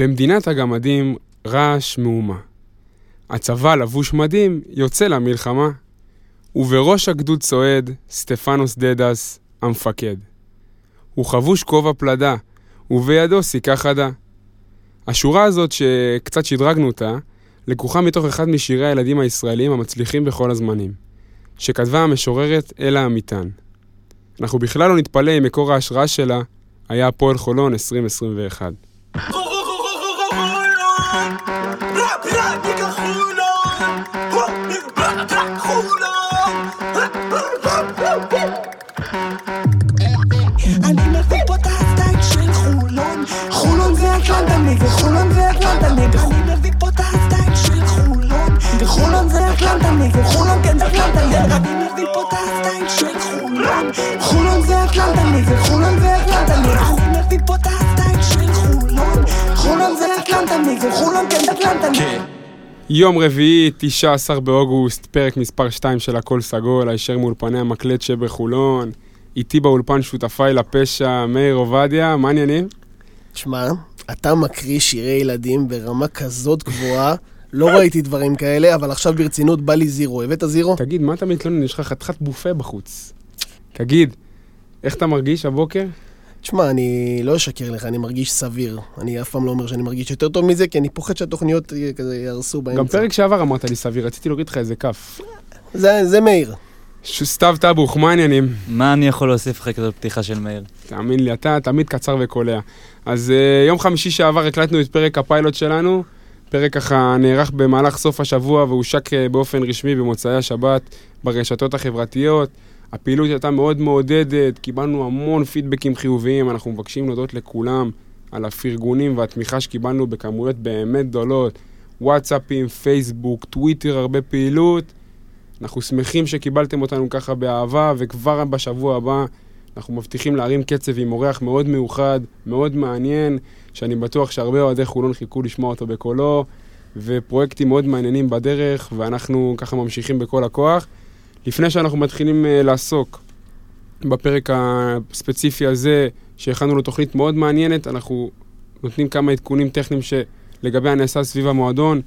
במדינת הגמדים רעש מהומה. הצבא לבוש מדים יוצא למלחמה, ובראש הגדוד צועד סטפנוס דדס, המפקד. הוא חבוש כובע פלדה, ובידו סיכה חדה. השורה הזאת, שקצת שדרגנו אותה, לקוחה מתוך אחד משירי הילדים הישראלים המצליחים בכל הזמנים, שכתבה המשוררת אלה אמיתן. אנחנו בכלל לא נתפלא אם מקור ההשראה שלה היה הפועל חולון 2021. אני מביא פה את הסטייל של חולון חולון זה אטלנטני וחולון זה אטלנטני אני את הסטייל של חולון וחולון זה אטלנטני וחולון כן זה אטלנטני אני את הסטייל של חולון חולון זה אטלנטני וחולון זה אטלנטני אטלנטני וחולון כן זה אטלנטני יום רביעי, 19 באוגוסט, פרק מספר 2 של הכל סגול, הישר מאולפני המקלט שבחולון. איתי באולפן שותפיי לפשע, מאיר עובדיה, מה העניינים? שמע, אתה מקריא שירי ילדים ברמה כזאת גבוהה, לא ראיתי דברים כאלה, אבל עכשיו ברצינות בא לי זירו. הבאת זירו? תגיד, מה אתה מתלונן? יש לך חתיכת בופה בחוץ. תגיד, איך אתה מרגיש הבוקר? תשמע, אני לא אשקר לך, אני מרגיש סביר. אני אף פעם לא אומר שאני מרגיש יותר טוב מזה, כי אני פוחד שהתוכניות אה, כזה יהרסו באמצע. גם פרק שעבר אמרת לי סביר, רציתי להוריד לך איזה כף. זה, זה מאיר. סתיו טבוך, מה העניינים? מה אני יכול להוסיף לך כזאת פתיחה של מאיר? תאמין לי, אתה תמיד קצר וקולע. אז uh, יום חמישי שעבר הקלטנו את פרק הפיילוט שלנו. פרק ככה נערך במהלך סוף השבוע והושק uh, באופן רשמי במוצאי השבת ברשתות החברתיות. הפעילות הייתה מאוד מעודדת, קיבלנו המון פידבקים חיוביים, אנחנו מבקשים להודות לכולם על הפרגונים והתמיכה שקיבלנו בכמויות באמת גדולות. וואטסאפים, פייסבוק, טוויטר, הרבה פעילות. אנחנו שמחים שקיבלתם אותנו ככה באהבה, וכבר בשבוע הבא אנחנו מבטיחים להרים קצב עם אורח מאוד מיוחד, מאוד מעניין, שאני בטוח שהרבה אוהדי חולון חיכו לשמוע אותו בקולו, ופרויקטים מאוד מעניינים בדרך, ואנחנו ככה ממשיכים בכל הכוח. לפני שאנחנו מתחילים אה, לעסוק בפרק הספציפי הזה, שהכנו לו תוכנית מאוד מעניינת, אנחנו נותנים כמה עדכונים טכניים שלגבי הנעשה סביב המועדון.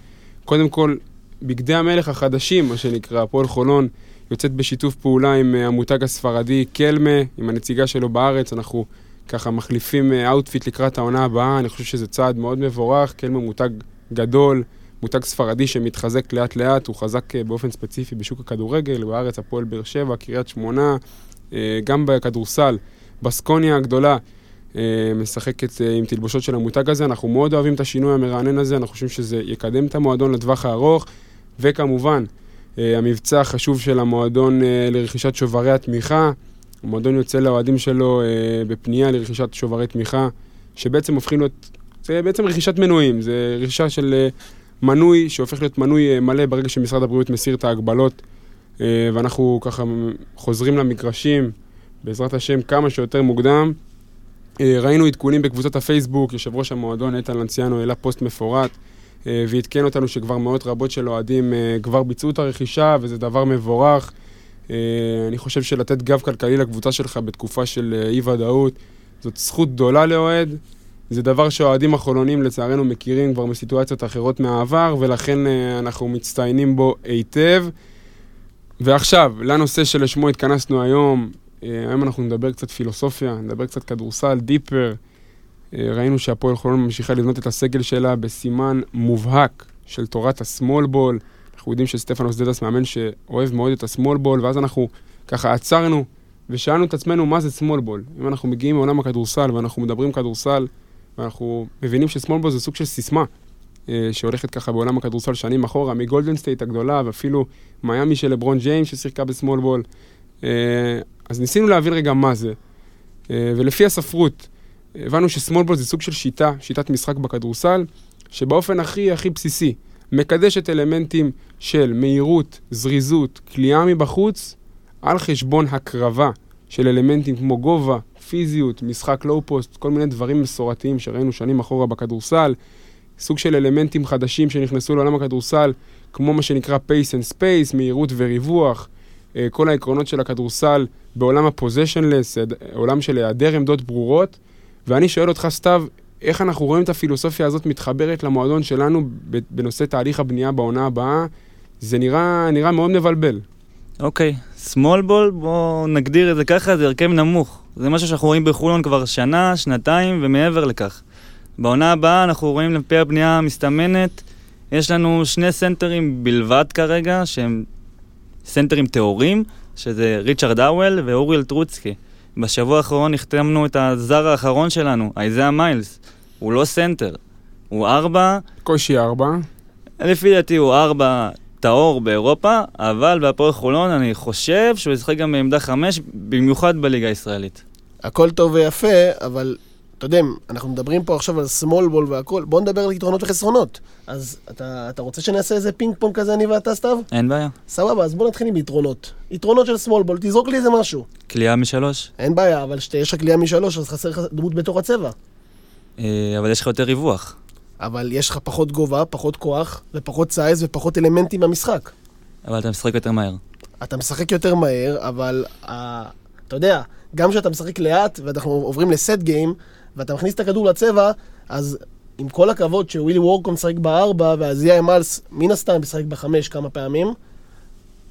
קודם כל, בגדי המלך החדשים, מה שנקרא, הפועל חולון, יוצאת בשיתוף פעולה עם אה, המותג הספרדי Kelme, עם הנציגה שלו בארץ, אנחנו ככה מחליפים outfit לקראת העונה הבאה, אני חושב שזה צעד מאוד מבורך, Kelme מותג גדול, מותג ספרדי שמתחזק לאט לאט, הוא חזק אה, באופן ספציפי בשוק הכדורגל, בארץ הפועל באר שבע, קריית שמונה, אה, גם בכדורסל, בסקוניה הגדולה. אה, משחקת עם תלבושות של המותג הזה, אנחנו מאוד אוהבים את השינוי המרענן הזה, אנחנו חושבים שזה יקדם את המועדון לטווח הארוך, וכמובן, המבצע החשוב של המועדון לרכישת שוברי התמיכה, המועדון יוצא לאוהדים שלו בפנייה לרכישת שוברי תמיכה, שבעצם הופכים להיות, זה בעצם רכישת מנויים, זה רכישה של מנוי שהופך להיות מנוי אה, מלא ברגע שמשרד הבריאות מסיר את ההגבלות, אה, ואנחנו ככה חוזרים למגרשים, בעזרת השם, כמה שיותר מוקדם. אה, ראינו עדכונים בקבוצת הפייסבוק, יושב ראש המועדון איתן לנציאנו העלה פוסט מפורט ועדכן אותנו שכבר מאות רבות של אוהדים כבר ביצעו את הרכישה וזה דבר מבורך. אני חושב שלתת גב כלכלי לקבוצה שלך בתקופה של אה, אי-ודאות זאת זכות גדולה לאוהד. זה דבר שהאוהדים החולונים לצערנו מכירים כבר מסיטואציות אחרות מהעבר ולכן אה, אנחנו מצטיינים בו היטב. ועכשיו, לנושא שלשמו התכנסנו היום, אה, היום אנחנו נדבר קצת פילוסופיה, נדבר קצת כדורסל, דיפר. אה, ראינו שהפועל חולון ממשיכה לבנות את הסגל שלה בסימן מובהק של תורת הסמול בול. אנחנו יודעים שסטפנוס דדס מאמן שאוהב מאוד את הסמול בול, ואז אנחנו ככה עצרנו ושאלנו את עצמנו מה זה small ball. אם אנחנו מגיעים מעולם הכדורסל ואנחנו מדברים כדורסל, ואנחנו מבינים ש small ball זה סוג של סיסמה. אה, שהולכת ככה בעולם הכדורסל שנים אחורה, מגולדן סטייט הגדולה, ואפילו מיאמי של לברון ג'יימס ששיחקה ב small ball. אה, אז ניסינו להבין רגע מה זה. אה, ולפי הספרות, הבנו ש small ball זה סוג של שיטה, שיטת משחק בכדורסל, שבאופן הכי הכי בסיסי, מקדשת אלמנטים של מהירות, זריזות, כליאה מבחוץ, על חשבון הקרבה של אלמנטים כמו גובה, פיזיות, משחק לואו פוסט, כל מיני דברים מסורתיים שראינו שנים אחורה בכדורסל, סוג של אלמנטים חדשים שנכנסו לעולם הכדורסל, כמו מה שנקרא pace and space, מהירות וריווח, אה, כל העקרונות של הכדורסל בעולם ה-possessionless, עולם של היעדר עמדות ברורות, ואני שואל אותך, סתיו, איך אנחנו רואים את הפילוסופיה הזאת מתחברת למועדון שלנו בנושא תהליך הבנייה בעונה הבאה, זה נראה, נראה מאוד מבלבל. אוקיי, small ball, בואו נגדיר את זה ככה, זה הרכב נמוך. זה משהו שאנחנו רואים בחולון כבר שנה, שנתיים ומעבר לכך. בעונה הבאה אנחנו רואים לפי הבנייה המסתמנת, יש לנו שני סנטרים בלבד כרגע, שהם סנטרים טהורים, שזה ריצ'רד האוול ואוריאל טרוצקי. בשבוע האחרון החתמנו את הזר האחרון שלנו, אייזאה מיילס. הוא לא סנטר, הוא ארבע, קושי ארבע. לפי דעתי הוא ארבע טהור באירופה, אבל בהפועל חולון אני חושב שהוא ישחק גם בעמדה חמש, במיוחד בליגה הישראלית. הכל טוב ויפה, אבל אתה יודע, אנחנו מדברים פה עכשיו על small ball והכל, בוא נדבר על יתרונות וחסרונות. אז אתה, אתה רוצה שנעשה איזה פינג פונג כזה אני ואתה, סתיו? אין בעיה. סבבה, אז בוא נתחיל עם יתרונות. יתרונות של small ball, תזרוק לי איזה משהו. קליעה משלוש, אין בעיה, אבל שיש לך קליעה משלוש, אז חסר לך דמות בתוך הצבע. אה, אבל יש לך יותר ריווח. אבל יש לך פחות גובה, פחות כוח, ופחות סייז ופחות אלמנטים במשחק. אבל אתה משחק יותר מהר. אתה משחק יותר מהר, אבל uh, אתה יודע, גם כשאתה משחק לאט, ואנחנו עוברים לסט גיים, ואתה מכניס את הכדור לצבע, אז עם כל הכבוד שווילי וורקו משחק בארבע, והזיה אמלס מן הסתם משחק בחמש כמה פעמים,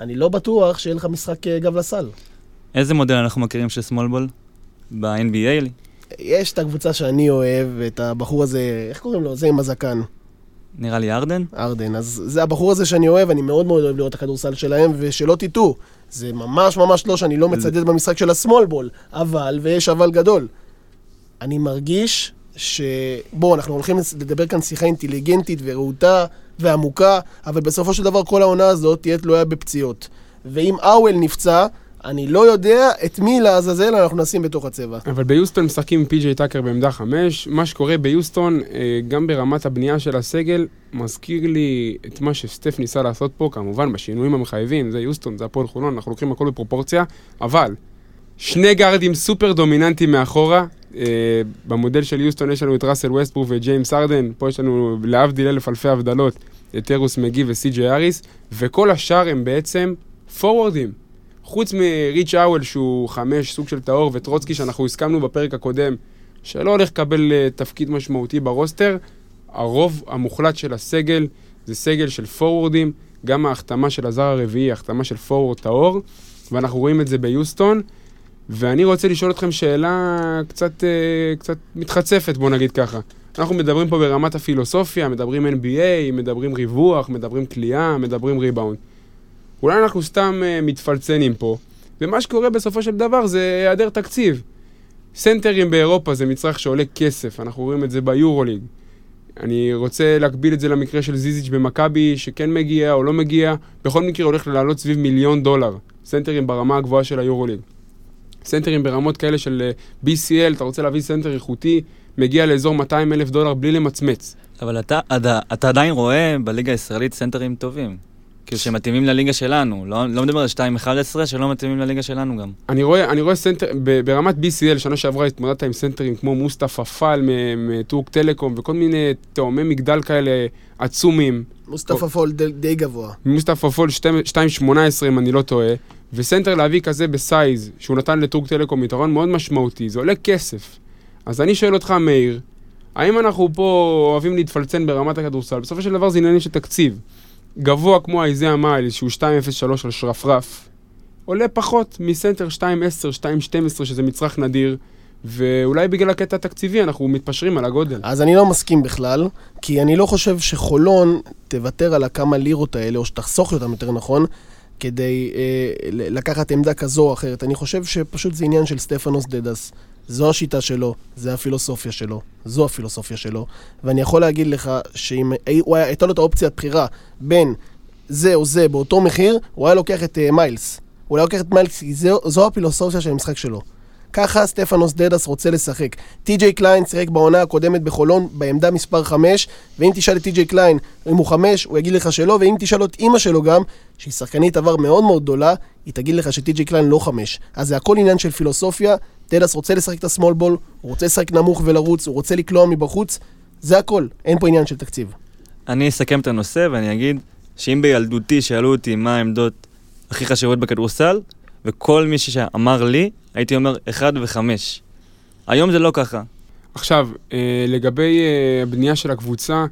אני לא בטוח שיהיה לך משחק אה, גב לסל. איזה מודל אנחנו מכירים של ball? ב-NBA? יש את הקבוצה שאני אוהב, את הבחור הזה, איך קוראים לו? זה עם הזקן, נראה לי ארדן? ארדן. אז זה הבחור הזה שאני אוהב, אני מאוד מאוד אוהב לראות את הכדורסל שלהם, ושלא תטעו, זה ממש ממש לא שאני לא מצדד במשחק של השמאל בול, אבל, ויש אבל גדול. אני מרגיש ש... בואו, אנחנו הולכים לדבר כאן שיחה אינטליגנטית ורהוטה ועמוקה, אבל בסופו של דבר כל העונה הזאת תהיה תלויה בפציעות. ואם אוול נפצע, אני לא יודע את מי לעזאזל אנחנו נשים בתוך הצבע. אבל ביוסטון משחקים עם פי.ג'יי טאקר בעמדה חמש. מה שקורה ביוסטון, אה, גם ברמת הבנייה של הסגל, מזכיר לי את מה שסטף ניסה לעשות פה, כמובן בשינויים המחייבים, זה יוסטון, זה הפועל חולון, אנחנו לוקחים הכל בפרופורציה, אבל שני גארדים סופר דומיננטיים מאחורה. אה, במודל של יוסטון יש לנו את ראסל ווסטברוק וג'יימס ארדן, פה יש לנו להבדיל אלף אלפי הבדלות, את טיירוס מגי וסי.ג'יי אריס, וכל השאר הם בעצם פורוורדים. חוץ מריץ' האוול שהוא חמש, סוג של טהור, וטרוצקי שאנחנו הסכמנו בפרק הקודם, שלא הולך לקבל אה, תפקיד משמעותי ב roster, הרוב המוחלט של הסגל זה סגל של פורוורדים, גם ההחתמה של הזר הרביעי, החתמה של פורוורד טהור, ואנחנו רואים את זה ביוסטון. ואני רוצה לשאול אתכם שאלה קצת, uh, קצת מתחצפת, בוא נגיד ככה. אנחנו מדברים פה ברמת הפילוסופיה, מדברים NBA, מדברים ריווח, מדברים כליאה, מדברים ריבאונד. אולי אנחנו סתם uh, מתפלצנים פה, ומה שקורה בסופו של דבר זה היעדר תקציב. סנטרים באירופה זה מצרך שעולה כסף, אנחנו רואים את זה ביורוליג. אני רוצה להקביל את זה למקרה של זיזיץ' במכבי, שכן מגיע או לא מגיע, בכל מקרה הולך לעלות סביב מיליון דולר. סנטרים ברמה הגבוהה של היורוליג. סנטרים ברמות כאלה של אה, BCL, אתה רוצה להביא סנטר איכותי, מגיע לאזור 200 אלף דולר בלי למצמץ. אבל אתה, אתה, אתה עדיין רואה בליגה הישראלית סנטרים טובים. כאילו שמתאימים לליגה שלנו, לא, לא מדבר על 2-11 שלא מתאימים לליגה שלנו גם. אני רואה, אני רואה סנטר, ב- ברמת BCL, שנה שעברה התמודדת עם סנטרים כמו מוסטפא פול מ- מטורק טלקום וכל מיני תאומי מגדל כאלה עצומים. מוסטפא פול די, די גבוה. מוסטפא פול 2.18 אם אני לא טועה, וסנטר להביא כזה ב size, שהוא נתן לטורק טלקום יתרון מאוד משמעותי, זה עולה כסף. אז אני שואל אותך, מאיר, האם אנחנו פה אוהבים להתפלצן ברמת הכדורסל? בסופו של דבר זה עניינים של תקציב. גבוה כמו אייזאה מיילס, שהוא 2.03 על שרפרף, עולה פחות מסנטר 2.10, 2.12, שזה מצרך נדיר, ואולי בגלל הקטע התקציבי אנחנו מתפשרים על הגודל. אז אני לא מסכים בכלל, כי אני לא חושב שחולון תוותר על הכמה לירות האלה, או שתחסוך אותם יותר נכון, כדי אה, לקחת עמדה כזו או אחרת. אני חושב שפשוט זה עניין של סטפנוס דדס. זו השיטה שלו, זה הפילוסופיה שלו, זו הפילוסופיה שלו. ואני יכול להגיד לך שאם הייתה לו את האופציית בחירה בין זה או זה באותו מחיר, הוא היה לוקח את uh, מיילס. הוא היה לוקח את מיילס, כי זו הפילוסופיה של המשחק שלו. ככה סטפנוס דדס רוצה לשחק. טי.ג'יי קליין שיחק בעונה הקודמת בחולון בעמדה מספר 5, ואם תשאל את טי.ג'יי קליין אם הוא 5, הוא יגיד לך שלא, ואם תשאל את אימא שלו גם, שהיא שחקנית עבר מאוד מאוד גדולה, היא תגיד לך שטי.ג'יי קליין לא 5. אז זה הכל עניין של פילוסופיה, דדס רוצה לשחק את ה small ball, הוא רוצה לשחק נמוך ולרוץ, הוא רוצה לקלוע מבחוץ, זה הכל, אין פה עניין של תקציב. אני אסכם את הנושא ואני אגיד שאם בילדותי שאלו אותי מה העמדות הכי חשובות בכדורסל, וכל מי שאמר לי, הייתי אומר 1 ו-5. היום זה לא ככה. עכשיו, אה, לגבי אה, הבנייה של הקבוצה,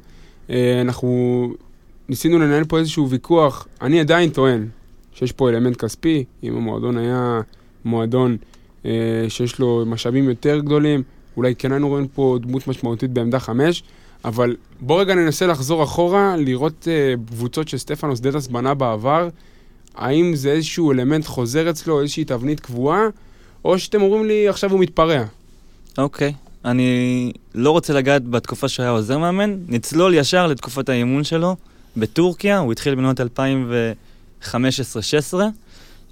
אה, אנחנו ניסינו לנהל פה איזשהו ויכוח. אני עדיין טוען שיש פה אלמנט כספי, אם המועדון היה מועדון שיש לו משאבים יותר גדולים, אולי כן היינו רואים פה דמות משמעותית בעמדה חמש, אבל בוא רגע ננסה לחזור אחורה, לראות קבוצות שסטפנוס דדס בנה בעבר, האם זה איזשהו אלמנט חוזר אצלו, איזושהי תבנית קבועה, או שאתם אומרים לי עכשיו הוא מתפרע. אוקיי. אני לא רוצה לגעת בתקופה שהוא היה עוזר מאמן, נצלול ישר לתקופת האימון שלו בטורקיה, הוא התחיל בנות 2015-2016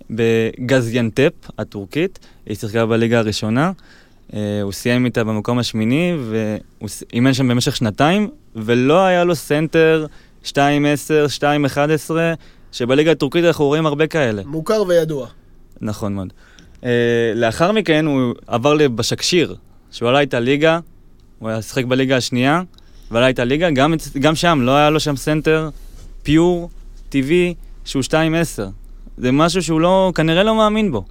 בגזיאנטפ הטורקית, היא שיחקה בליגה הראשונה, אה, הוא סיים איתה במקום השמיני והוא אימן שם במשך שנתיים, ולא היה לו סנטר 2-10, 2-11, שבליגה הטורקית אנחנו רואים הרבה כאלה. מוכר וידוע. נכון מאוד. אה, לאחר מכן הוא עבר לבשקשיר, שהוא עלה איתה ליגה, הוא היה שיחק בליגה השנייה, ועלה איתה ליגה, גם, גם שם לא היה לו שם סנטר pure, טבעי, שהוא 2-10. זה משהו שהוא לא, כנראה לא מאמין בו.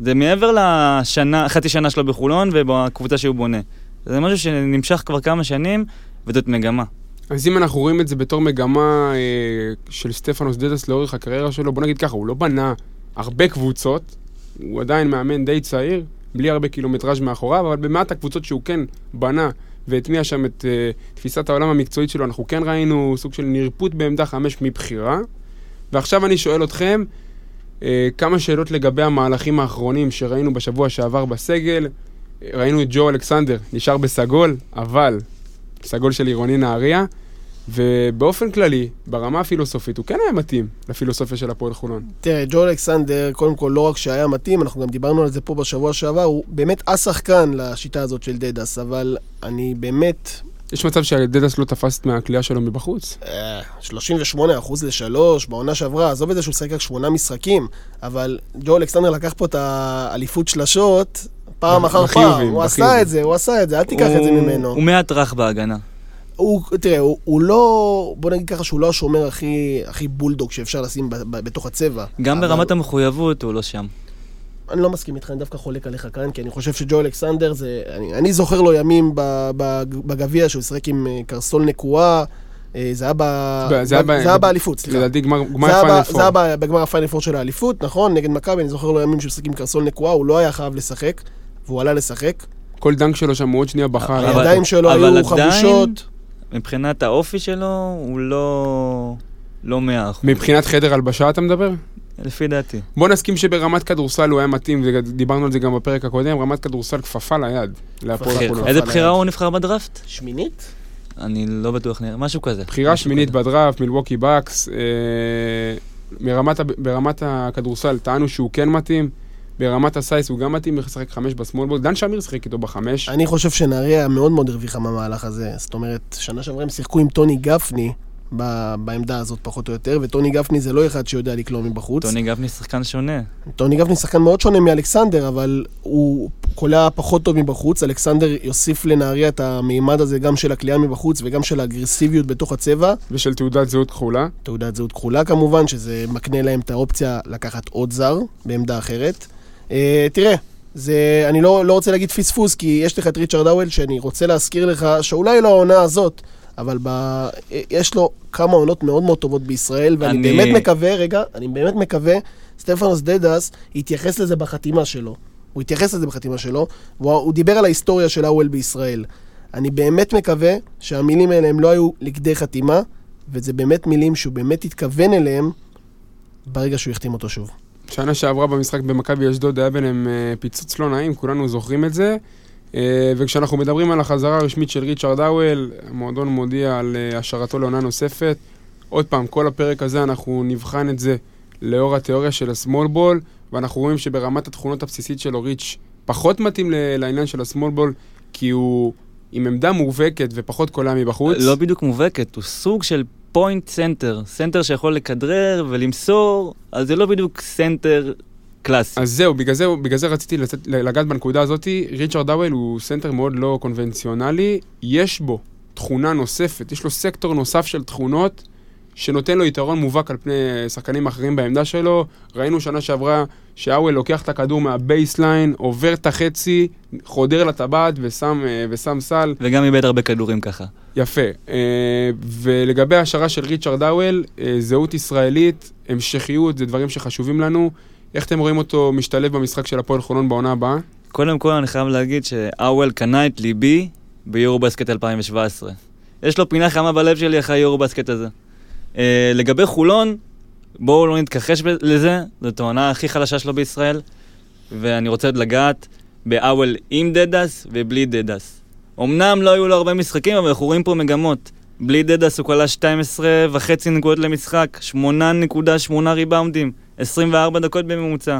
זה מעבר לשנה, חצי שנה שלו בחולון ובקבוצה שהוא בונה. זה משהו שנמשך כבר כמה שנים, וזאת מגמה. אז אם אנחנו רואים את זה בתור מגמה אה, של סטפנוס דדס לאורך הקריירה שלו, בוא נגיד ככה, הוא לא בנה הרבה קבוצות, הוא עדיין מאמן די צעיר, בלי הרבה קילומטראז' מאחוריו, אבל במעט הקבוצות שהוא כן בנה והטמיע שם את אה, תפיסת העולם המקצועית שלו, אנחנו כן ראינו סוג של נרפות בעמדה חמש מבחירה. ועכשיו אני שואל אתכם, אה, כמה שאלות לגבי המהלכים האחרונים שראינו בשבוע שעבר בסגל. ראינו את ג'ו אלכסנדר, נשאר בסגול, אבל סגול של עירוני נהריה, ובאופן כללי, ברמה הפילוסופית, הוא כן היה מתאים לפילוסופיה של הפועל חולון. תראה, ג'ו אלכסנדר, קודם כל, לא רק שהיה מתאים, אנחנו גם דיברנו על זה פה בשבוע שעבר, הוא באמת השחקן לשיטה הזאת של דדס, אבל אני באמת... יש מצב שדדס לא תפס מהכלייה שלו מבחוץ? אה, 38 אחוז לשלוש, בעונה שעברה, עזוב את זה שהוא שיחק רק שמונה משחקים, אבל ג'ו אלכסנדר לקח פה את האליפות שלשות פעם אחר פעם, הוא. עשה את זה, הוא עשה את זה, אל תיקח את זה ממנו. הוא מעט רך בהגנה. הוא, תראה, הוא, הוא לא, בוא נגיד ככה שהוא לא השומר הכי, הכי בולדוג שאפשר לשים ב, ב, בתוך הצבע. גם אבל ברמת המחויבות הוא לא שם. אני לא מסכים איתך, אני דווקא חולק עליך כאן, כי אני חושב שג'ו אלכסנדר זה... אני, אני זוכר לו ימים ב- ב- בגביע שהוא שיחק עם אה, קרסול נקואה, אה, זה היה ב- זה היה ב- זה היה באליפות, סליחה. לדעתי גמר זה גמר היה פיינל ב- פור. זה היה ב- בגמר הפיינל פור של האליפות, נכון? נגד מכבי, אני זוכר לו ימים שהוא שיחק עם קרסול נקוע, הוא לא היה חייב לשחק, והוא עלה לשחק. כל dunk שלו שם הוא עוד שנייה. אבל- הידיים שלו אבל היו עדיין- חבושות. מבחינת האופי שלו, הוא לא... לא מאה אחוז. מבחינת חדר הלבשה אתה מדבר? לפי דעתי. בוא נסכים שברמת כדורסל הוא היה מתאים, ודיברנו על זה גם בפרק הקודם, רמת כדורסל כפפה ליד. איזה בחירה. הוא נבחר בדראפט? שמינית? אני לא בטוח, נראה- משהו כזה. בחירה משהו שמינית. בדראפט, מילווקי בקס. אה, ברמת הכדורסל טענו שהוא כן מתאים, ברמת ה size הוא גם מתאים, לשחק חמש ב small ball. דן שמיר שיחק איתו בחמש. אני חושב שנהריה מאוד מאוד הרוויחה מהמהלך הזה. זאת אומרת, שנה שעברה הם שיחקו עם טוני גפני ב- בעמדה הזאת פחות או יותר, וטוני גפני זה לא אחד שיודע לקלוע מבחוץ. טוני גפני שחקן שונה. טוני גפני שחקן מאוד שונה מאלכסנדר, אבל הוא קולע פחות טוב מבחוץ. אלכסנדר יוסיף לנהריה את המימד הזה גם של הקליעה מבחוץ וגם של האגרסיביות בתוך הצבע. ושל תעודת זהות כחולה. תעודת זהות כחולה כמובן, שזה מקנה להם את האופציה לקחת עוד זר בעמדה אחרת. Uh, תראה, זה, אני לא, לא רוצה להגיד פספוס, כי יש לך את ריצ'רד האוול, שאני רוצה להזכיר לך שאולי לא העונה הזאת, אבל ב... יש לו כמה עונות מאוד מאוד טובות בישראל, ואני אני- באמת מקווה, רגע, אני באמת מקווה, סטפנוס דדס יתייחס לזה בחתימה שלו. הוא התייחס לזה בחתימה שלו, והוא הוא דיבר על ההיסטוריה של האוול בישראל. אני באמת מקווה שהמילים האלה הם לא היו לכדי חתימה, וזה באמת מילים שהוא באמת התכוון אליהם ברגע שהוא החתים אותו שוב. שנה שעברה במשחק במכבי אשדוד היה ביניהם אה, פיצוץ לא נעים, כולנו זוכרים את זה. אה, וכשאנחנו מדברים על החזרה הרשמית של ריצ'רד האוול, המועדון מודיע על אה, השארתו לעונה נוספת. עוד פעם, כל הפרק הזה אנחנו נבחן את זה לאור התיאוריה של בול, ואנחנו רואים שברמת התכונות הבסיסית שלו ריץ' פחות מתאים לעניין של בול, כי הוא עם עמדה מובהקת ופחות קולע מבחוץ. לא בדיוק מובהקת, הוא סוג של point center. סנטר שיכול לכדרר ולמסור, אז זה לא בדיוק סנטר קלאסי. אז זהו, בגלל זה, בגלל זה רציתי לצאת, לגעת בנקודה הזאת. ריצ'רד האוול הוא סנטר מאוד לא קונבנציונלי, יש בו תכונה נוספת, יש לו סקטור נוסף של תכונות שנותן לו יתרון מובהק על פני שחקנים אחרים בעמדה שלו. ראינו שנה שעברה שאוול לוקח את הכדור מה baseline, עובר את החצי, חודר לטבעת ושם, אה, ושם סל. וגם איבד הרבה כדורים ככה. יפה. אה, ולגבי ההשערה של ריצ'רד האוול, אה, זהות ישראלית, המשכיות, זה דברים שחשובים לנו. איך אתם רואים אותו משתלב במשחק של הפועל חולון בעונה הבאה? קודם כל אני חייב להגיד שאוול קנה את ליבי ביורו בסקט 2017. יש לו פינה חמה בלב שלי אחרי היורו בסקט הזה. Uh, לגבי חולון, בואו לא נתכחש לזה, זאת העונה הכי חלשה שלו בישראל, ואני רוצה לגעת באוול עם דדס ובלי דדס. אמנם לא היו לו הרבה משחקים, אבל אנחנו רואים פה מגמות. בלי דדס הוא קלע 12 וחצי נקודות למשחק, 8.8 ריבאונדים, 24 דקות בממוצע.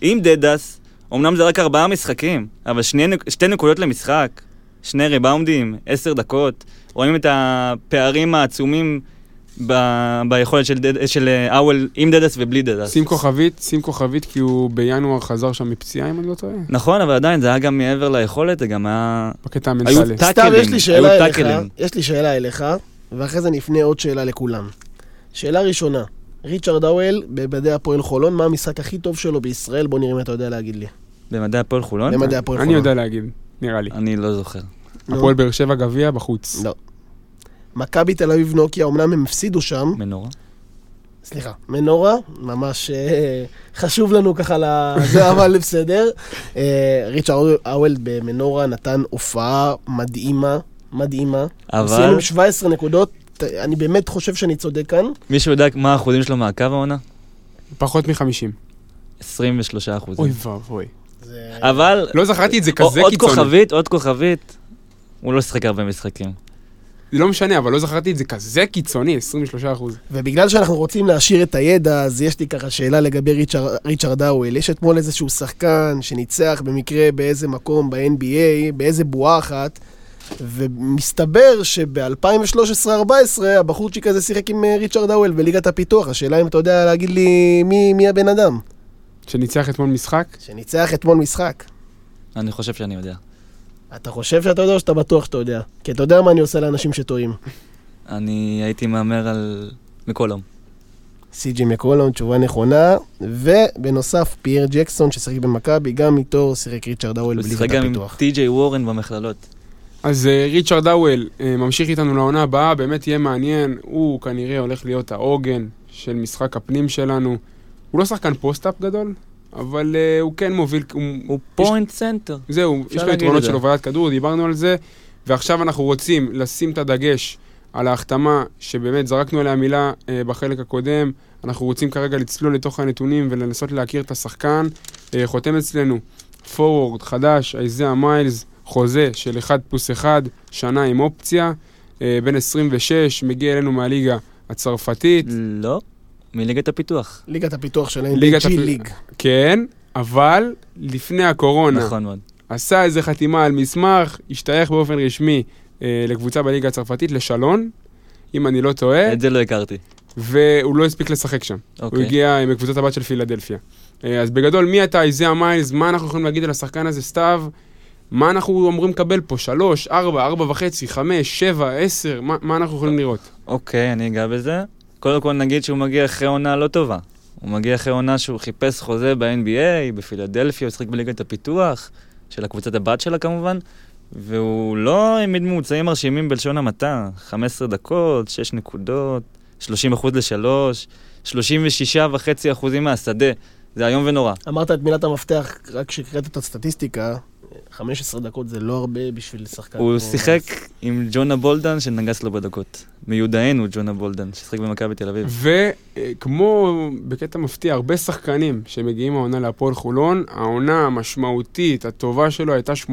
עם דדס, אמנם זה רק ארבעה משחקים, אבל שני, שתי נקודות למשחק, שני ריבאונדים, עשר דקות. רואים את הפערים העצומים ב- ביכולת של, דד, של אה, אוול עם דדס ובלי דדס. שים כוכבית, שים כוכבית כי הוא בינואר חזר שם מפציעה, אם אני לא טועה, נכון, אבל עדיין זה היה גם מעבר ליכולת, זה גם היה... בקטע היו המנטלי. סתיו, טאקלים, יש לי שאלה היו אליך, טאקלים. יש לי שאלה אליך, ואחרי זה נפנה עוד שאלה לכולם. שאלה ראשונה, ריצ'רד האוול במדעי הפועל חולון, מה המשחק הכי טוב שלו בישראל? בוא נראה אם אתה יודע להגיד לי. במדעי הפועל חולון? במדעי הפועל חולון. אני יודע להגיד, נראה לי. אני לא זוכר. הפועל באר שבע גביע בחוץ. לא. מכבי תל אביב נוקיה, אמנם הם הפסידו שם, מנורה? סליחה, מנורה, ממש אה, חשוב לנו ככה לזה, אבל בסדר. אה, ריצ'רד האוול במנורה נתן הופעה מדהימה, מדהימה. הוא סיים אבל עם 17 נקודות, אני באמת חושב שאני צודק כאן. מישהו יודע מה האחוזים שלו מהקו העונה? פחות מחמישים. 23 אחוזים. אוי ואבוי. אבל... לא זכרתי את זה כזה עוד קיצוני. כוכבית, עוד כוכבית. הוא לא שיחק הרבה משחקים. זה לא משנה, אבל לא זכרתי את זה כזה קיצוני, 23 אחוז. ובגלל שאנחנו רוצים להשאיר את הידע, אז יש לי ככה שאלה לגבי ריצ'ר, ריצ'רד האוול. יש אתמול איזשהו שחקן שניצח במקרה באיזה מקום ב-NBA, באיזה בועה אחת, ומסתבר שב-2013-2014 הבחורצ'יק הזה שיחק עם אה, ריצ'רד האוול בליגת הפיתוח. השאלה אם אתה יודע להגיד לי מי, מי הבן אדם שניצח אתמול משחק? שניצח אתמול משחק. אני חושב שאני יודע. אתה חושב שאתה יודע או שאתה בטוח שאתה יודע? כי אתה יודע מה אני עושה לאנשים שטועים. אני הייתי מהמר על מקולום. סי.ג'י מקולון, תשובה נכונה, ובנוסף פייר ג'קסון ששיחק במכבי, גם איתו שיחק ריצ'רד האוול הוא בליגת שיחק גם עם הפיתוח. טי.ג'יי וורן במכללות. אז אה, ריצ'רד האוול אה, ממשיך איתנו לעונה הבאה, באמת יהיה מעניין. הוא כנראה הולך להיות העוגן של משחק הפנים שלנו. הוא לא שחקן post-up גדול, אבל אה, הוא כן מוביל, הוא, הוא point center. זהו, יש לו יתרונות. של הובלת כדור, דיברנו על זה, ועכשיו אנחנו רוצים לשים את הדגש על ההחתמה, שבאמת זרקנו עליה מילה אה, בחלק הקודם, אנחנו רוצים כרגע לצלול לתוך הנתונים ולנסות להכיר את השחקן. אה, חותם אצלנו פורוורד חדש, אייזאה מיילס, חוזה של 1 פלוס 1, שנה עם אופציה, אה, בן 26, מגיע אלינו מהליגה הצרפתית, לא, מליגת הפיתוח. ליגת הפיתוח ליגת ג'י הפ- ליג. כן, אבל לפני הקורונה. נכון מאוד. עשה איזה חתימה על מסמך, השתייך באופן רשמי אה, לקבוצה בליגה הצרפתית, לשלון, אם אני לא טועה, את זה לא הכרתי. והוא לא הספיק לשחק שם. הוא אוקיי. הגיע עם קבוצת הבת של פילדלפיה. אה, אז בגדול, מי אתה, איזיה מיילס, מה אנחנו יכולים להגיד על השחקן הזה, סתיו? מה אנחנו אמורים לקבל פה? שלוש, ארבע, ארבע וחצי, חמש, שבע, עשר, מה, מה אנחנו יכולים לראות? אוקיי, אני אגע בזה. קודם כל נגיד שהוא מגיע אחרי עונה לא טובה. הוא מגיע אחרי עונה שהוא חיפש חוזה ב-NBA, בפילדלפיה, הוא שיחק בליגת הפיתוח, של הקבוצת הבת שלה כמובן, והוא לא העמיד ממוצעים מרשימים בלשון המעטה. 15 דקות, 6 נקודות, 30 אחוז לשלוש, 36 וחצי אחוזים מהשדה. זה איום ונורא. אמרת את מילת המפתח, רק כשקראת את הסטטיסטיקה, 15 דקות זה לא הרבה בשביל שחקן. הוא שיחק עם ג'ונה בולדן שנגס לו בדקות. מיודענו ג'ונה בולדן, ששיחק במכבי תל אביב. וכמו בקטע מפתיע, הרבה שחקנים שמגיעים העונה להפועל חולון, העונה המשמעותית, הטובה שלו הייתה 18-19.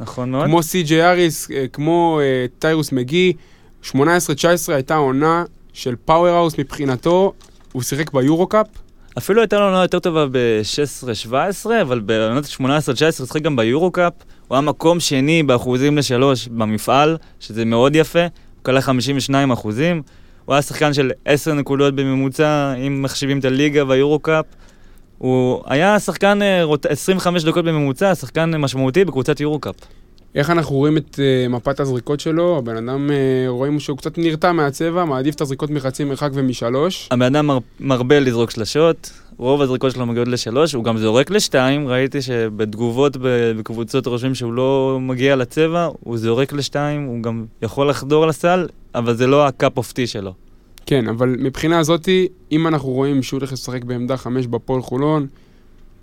נכון מאוד. כמו סי.ג'יי האריס, אה, כמו אה, טיירוס מגי, 18-19 הייתה עונה של powerhouse מבחינתו, הוא שיחק ביורו-קאפ, אפילו הייתה לו עונה יותר טובה ב-16-17, אבל בעונת 18-19 הוא שיחק גם ביורו-קאפ. הוא היה מקום שני באחוזים לשלוש במפעל, שזה מאוד יפה. הוא כלל 52 אחוזים. הוא היה שחקן של 10 נקודות בממוצע, אם מחשיבים את הליגה והיורו-קאפ. הוא היה שחקן אה, רוט- 25 דקות בממוצע, שחקן משמעותי בקבוצת יורו-קאפ. איך אנחנו רואים את uh, מפת הזריקות שלו? הבן אדם, uh, רואים שהוא קצת נרתע מהצבע, מעדיף את הזריקות מחצי מרחק ומשלוש. הבן אדם מר, מרבה לזרוק שלשות, רוב הזריקות שלו מגיעות לשלוש, הוא גם זורק לשתיים, ראיתי שבתגובות בקבוצות רושמים שהוא לא מגיע לצבע, הוא זורק לשתיים, הוא גם יכול לחדור לסל, אבל זה לא ה cup of tea שלו. כן, אבל מבחינה הזאתי, אם אנחנו רואים שהוא הולך לשחק בעמדה חמש בהפועל חולון,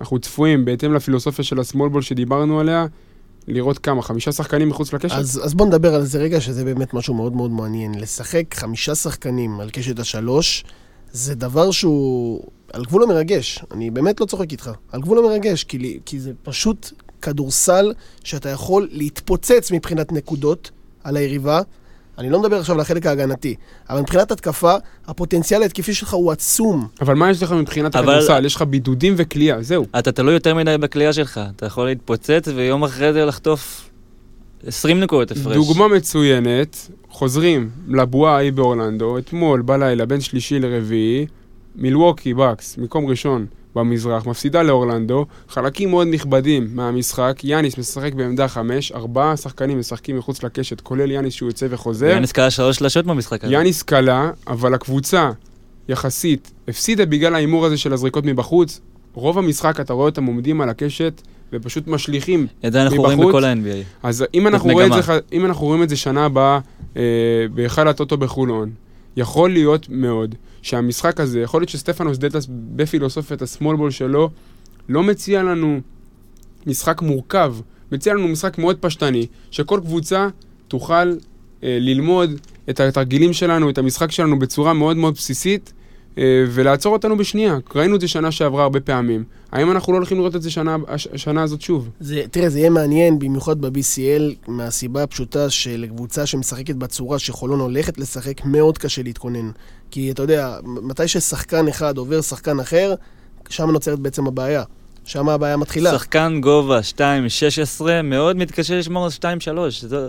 אנחנו צפויים, בהתאם לפילוסופיה של ה small ball שדיברנו עליה, לראות כמה, חמישה שחקנים מחוץ לקשת? אז, אז בוא נדבר על זה רגע, שזה באמת משהו מאוד מאוד מעניין. לשחק חמישה שחקנים על קשת השלוש, זה דבר שהוא על גבול המרגש. אני באמת לא צוחק איתך. על גבול המרגש, כי, לי- כי זה פשוט כדורסל שאתה יכול להתפוצץ מבחינת נקודות על היריבה. אני לא מדבר עכשיו על החלק ההגנתי, אבל מבחינת התקפה, הפוטנציאל ההתקפי שלך הוא עצום. אבל מה יש לך מבחינת אבל- הכדורסל? יש לך בידודים וכליאה, זהו. אתה תלוי יותר מדי בכלייה שלך, אתה יכול להתפוצץ ויום אחרי זה לחטוף 20 נקודות הפרש. דוגמה מצוינת, חוזרים לבועה ההיא באורלנדו, אתמול בלילה, בין שלישי לרביעי, מילווקי בקס, מקום ראשון במזרח, מפסידה לאורלנדו, חלקים מאוד נכבדים מהמשחק, יאניס משחק בעמדה חמש, ארבעה שחקנים משחקים מחוץ לקשת, כולל יאניס שהוא יוצא וחוזר. יאניס קלע שלוש שלשות במשחק הזה. יאניס קלה, אבל הקבוצה יחסית הפסידה בגלל ההימור הזה של הזריקות מבחוץ. רוב המשחק אתה רואה אותם עומדים על הקשת ופשוט משליכים את זה אנחנו רואים מבחוץ. בכל ה-NBA. אז אם אנחנו, את זה, אם אנחנו רואים את זה שנה הבאה אה, בהיכל הטוטו בחולון, יכול להיות מאוד שהמשחק הזה, יכול להיות שסטפנוס דטס בפילוסופיית הסמולבול שלו, לא מציע לנו משחק מורכב, מציע לנו משחק מאוד פשטני, שכל קבוצה תוכל אה, ללמוד את התרגילים שלנו, את המשחק שלנו בצורה מאוד מאוד בסיסית, ולעצור אותנו בשנייה. ראינו את זה שנה שעברה הרבה פעמים. האם אנחנו לא הולכים לראות את זה שנה, הש- השנה הזאת שוב? זה, תראה, זה יהיה מעניין, במיוחד ב-BCL, מהסיבה הפשוטה שלקבוצה שמשחקת בצורה שחולון הולכת לשחק, מאוד קשה להתכונן. כי אתה יודע, מתי ששחקן אחד עובר שחקן אחר, שם נוצרת בעצם הבעיה. שם הבעיה מתחילה. שחקן גובה 2.16 מאוד מתקשה לשמור על 2.3. זו-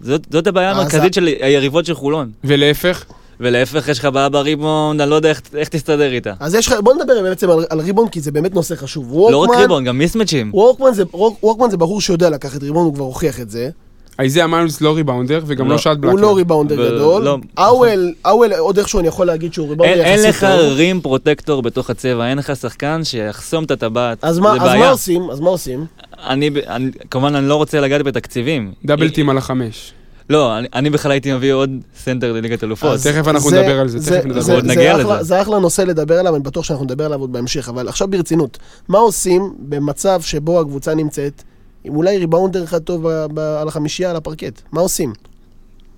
זאת, זאת הבעיה המרכזית של היריבות של חולון. ולהפך, ולהפך, יש לך בעיה בריבונד, אני לא יודע איך, איך תסתדר איתה. אז יש לך, בוא נדבר בעצם על, על ריבון, כי זה באמת נושא חשוב. לא רק וורקמן- ריבונד, גם מיסמאצ'ים. וורקמן זה, וורק- וורקמן זה בחור שיודע לקחת ריבאונד, הוא כבר הוכיח את זה. איזיה מיילס לא ריבאונדר וגם לא, שעת בלקר. הוא לא ריבאונדר גדול. לא. אאוול, אאוול, עוד איכשהו אני יכול להגיד שהוא ריבאונדר אין, אין יחסית לך. rim protector בתוך הצבע, אין לך שחקן שיחסום את הטבעת. אז מה. עושים? אז מה עושים? אני, כמובן, אני לא רוצה לגעת בתקציבים. double team על החמש. לא, אני, אני בכלל הייתי מביא עוד סנטר לליגת אלופות. תכף אנחנו נדבר על זה, תכף נדבר. זה, זה נגיע אחלה, לזה. זה אחלה נושא לדבר עליו, אני בטוח שאנחנו נדבר עליו עוד בהמשך, אבל עכשיו ברצינות, מה עושים במצב שבו הקבוצה נמצאת עם אולי ריבאונדר אחד טוב ב- ב- על החמישייה, על הפרקט? מה עושים?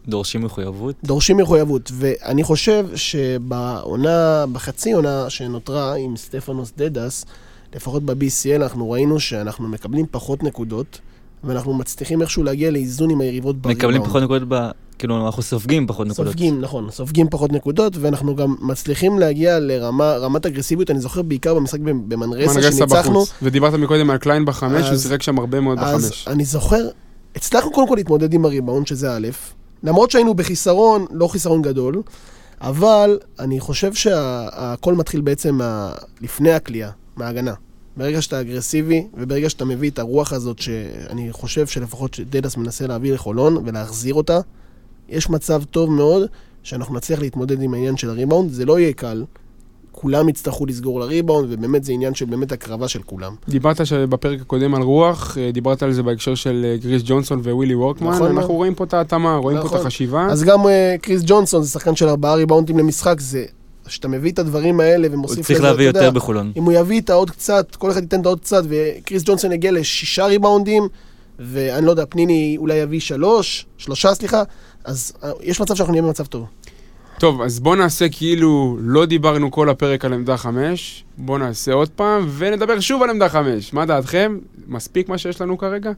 דורשים מחויבות. דורשים מחויבות, ואני חושב שבעונה, בחצי עונה שנותרה עם סטפנוס דדס, לפחות ב-BCL אנחנו ראינו שאנחנו מקבלים פחות נקודות, ואנחנו מצליחים איכשהו להגיע לאיזון עם היריבות בריבאונד. מקבלים פחות נקודות ב... כאילו, אנחנו סופגים פחות נקודות. סופגים, נכון, סופגים פחות נקודות, ואנחנו גם מצליחים להגיע לרמת אגרסיביות, אני זוכר בעיקר במשחק במנרסה מנרסה שניצחנו, בחוץ. ודיברת מקודם על קליין בחמש, הוא שיחק שם הרבה מאוד אז בחמש. אני זוכר, הצלחנו קודם כל להתמודד עם הריבאונד, שזה א', למרות שהיינו בחיסרון, לא חיסרון גדול, אבל אני חושב שהכל מתחיל בעצם מה, לפני הכלייה, מההגנה. ברגע שאתה אגרסיבי, וברגע שאתה מביא את הרוח הזאת, שאני חושב שלפחות שדדס מנסה להביא לחולון ולהחזיר אותה, יש מצב טוב מאוד שאנחנו נצליח להתמודד עם העניין של הריבאונד. זה לא יהיה קל, כולם יצטרכו לסגור לריבאונד, ובאמת זה עניין של באמת הקרבה של כולם. דיברת בפרק הקודם על רוח, אה, דיברת על זה בהקשר של אה, גריס ג'ונסון ווילי וורקמן, נכון אנחנו מאוד. רואים פה את ההתאמה, רואים פה את נכון. החשיבה. אז גם אה, קריס ג'ונסון זה שחקן של ארבעה ריבאונדים למשחק, זה... כשאתה מביא את הדברים האלה הוא ומוסיף צריך לזה, להביא אתה יודע, יותר בחולון. אם הוא יביא את העוד קצת, כל אחד ייתן את העוד קצת, וקריס ג'ונסון יגיע לשישה ריבאונדים, ואני לא יודע, פניני אולי יביא שלוש, שלושה סליחה, אז אה, יש מצב שאנחנו נהיה במצב טוב. טוב, אז בוא נעשה כאילו לא דיברנו כל הפרק על עמדה חמש, בוא נעשה עוד פעם, ונדבר שוב על עמדה חמש. מה דעתכם? מספיק מה שיש לנו כרגע?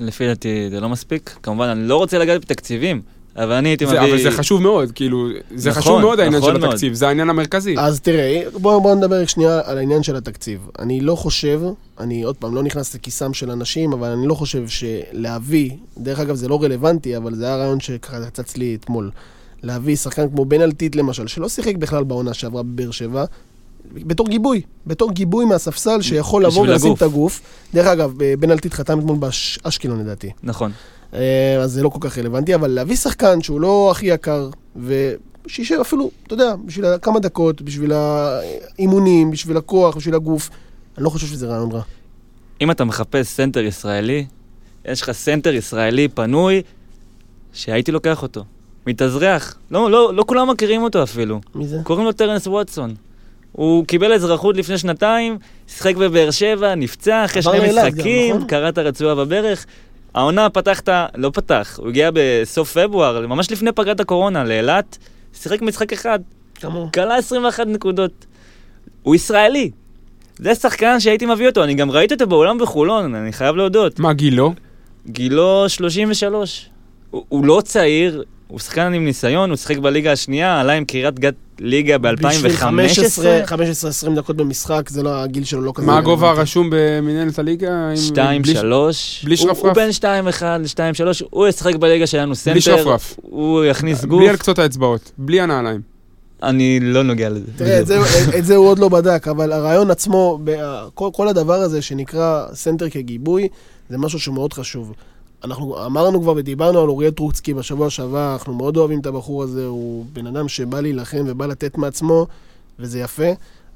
לפי דעתי זה לא מספיק. כמובן, אני לא רוצה לגעת בתקציבים, אבל אני הייתי מביא... אבל זה חשוב מאוד, כאילו, זה נכון, חשוב מאוד העניין נכון של מאוד. התקציב, זה העניין המרכזי. אז תראה, בואו בוא נדבר רק שנייה על העניין של התקציב. אני לא חושב, אני עוד פעם לא נכנס לכיסם של אנשים, אבל אני לא חושב שלהביא, דרך אגב זה לא רלוונטי, אבל זה היה רעיון שככה צץ לי אתמול, להביא שחקן כמו בן אלטית למשל, שלא שיחק בכלל בעונה שעברה בבאר שבע, בתור גיבוי, בתור גיבוי מהספסל שיכול לבוא ולשים. את הגוף. דרך אגב, בן אלטית חתם אתמול באשקלון לדעתי. נכון. אה, אז זה לא כל כך רלוונטי, אבל להביא שחקן שהוא לא הכי יקר, ושישב אפילו, אתה יודע, בשביל כמה דקות, בשביל האימונים, בשביל הכוח, בשביל הגוף, אני לא חושב שזה רעיון רע. אם אתה מחפש סנטר ישראלי, יש לך סנטר ישראלי פנוי, שהייתי לוקח אותו. מתאזרח. לא, לא, לא כולם מכירים אותו אפילו. מי זה? קוראים לו טרנס ווטסון. הוא קיבל אזרחות לפני שנתיים, שיחק בבאר שבע, נפצע אחרי שני משחקים, נכון? קרע את הרצועה בברך. העונה פתח את ה... לא פתח, הוא הגיע בסוף פברואר, ממש לפני פגרת הקורונה, לאילת, שיחק משחק אחד, כמוהו. כלה 21 נקודות. הוא ישראלי. זה שחקן שהייתי מביא אותו, אני גם ראיתי אותו באולם בחולון, אני חייב להודות. מה גילו? גילו 33. הוא, הוא לא צעיר, הוא שחקן עם ניסיון, הוא שיחק בליגה השנייה, עלה עם קריית גת ליגה בשביל ב-2015. 15-20 דקות במשחק, זה לא, הגיל שלו לא כזה. מה הגובה. הרשום במנהלת הליגה? עם- 2, בלי- 3. בלי הוא, שרפרף? הוא בין 2, 1 ל-2, 3, הוא ישחק בליגה שלנו סנטר. שרפרף. הוא יכניס גוף. בלי על קצות האצבעות, בלי הנעליים. אני לא נוגע לזה. תראה, את זה, את זה הוא עוד לא בדק, אבל הרעיון עצמו, ב- כל, כל הדבר הזה שנקרא סנטר כגיבוי, זה משהו שמאוד חשוב. אנחנו אמרנו כבר ודיברנו על אוריאל טרוצקי בשבוע שעבר, אנחנו מאוד אוהבים את הבחור הזה, הוא בן אדם שבא להילחם ובא לתת מעצמו, וזה יפה,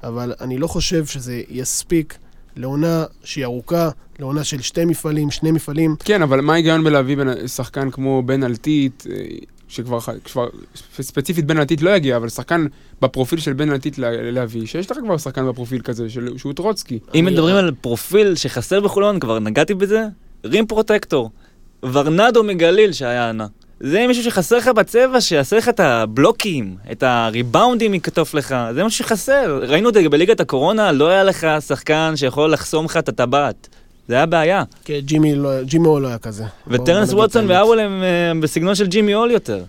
אבל אני לא חושב שזה יספיק לעונה שהיא ארוכה, לעונה של שתי מפעלים, שני מפעלים. כן, אבל מה ההיגיון בלהביא בן- שחקן כמו בן אלטית, אה, שכבר כבר ספציפית בן אלטית לא יגיע, אבל שחקן בפרופיל של בן אלטית לה- להביא, שיש לך כבר שחקן בפרופיל כזה, של- שהוא טרוצקי. אם אני- מדברים על פרופיל שחסר בחולון, כבר נגעתי בזה, רים פרוטקטור. ורנדו מגליל שהיה ענה. זה מישהו שחסר לך בצבע, שיעשה לך את הבלוקים, את הריבאונדים יקטוף לך, זה משהו שחסר. ראינו את זה בליגת הקורונה, לא היה לך שחקן שיכול לחסום לך את הטבעת. זה היה בעיה. כן, ג'ימי לא, ג'ימי אול לא היה כזה. וטרנס ווטסון האמת. ואוול הם אה, בסגנון של ג'ימי אול יותר.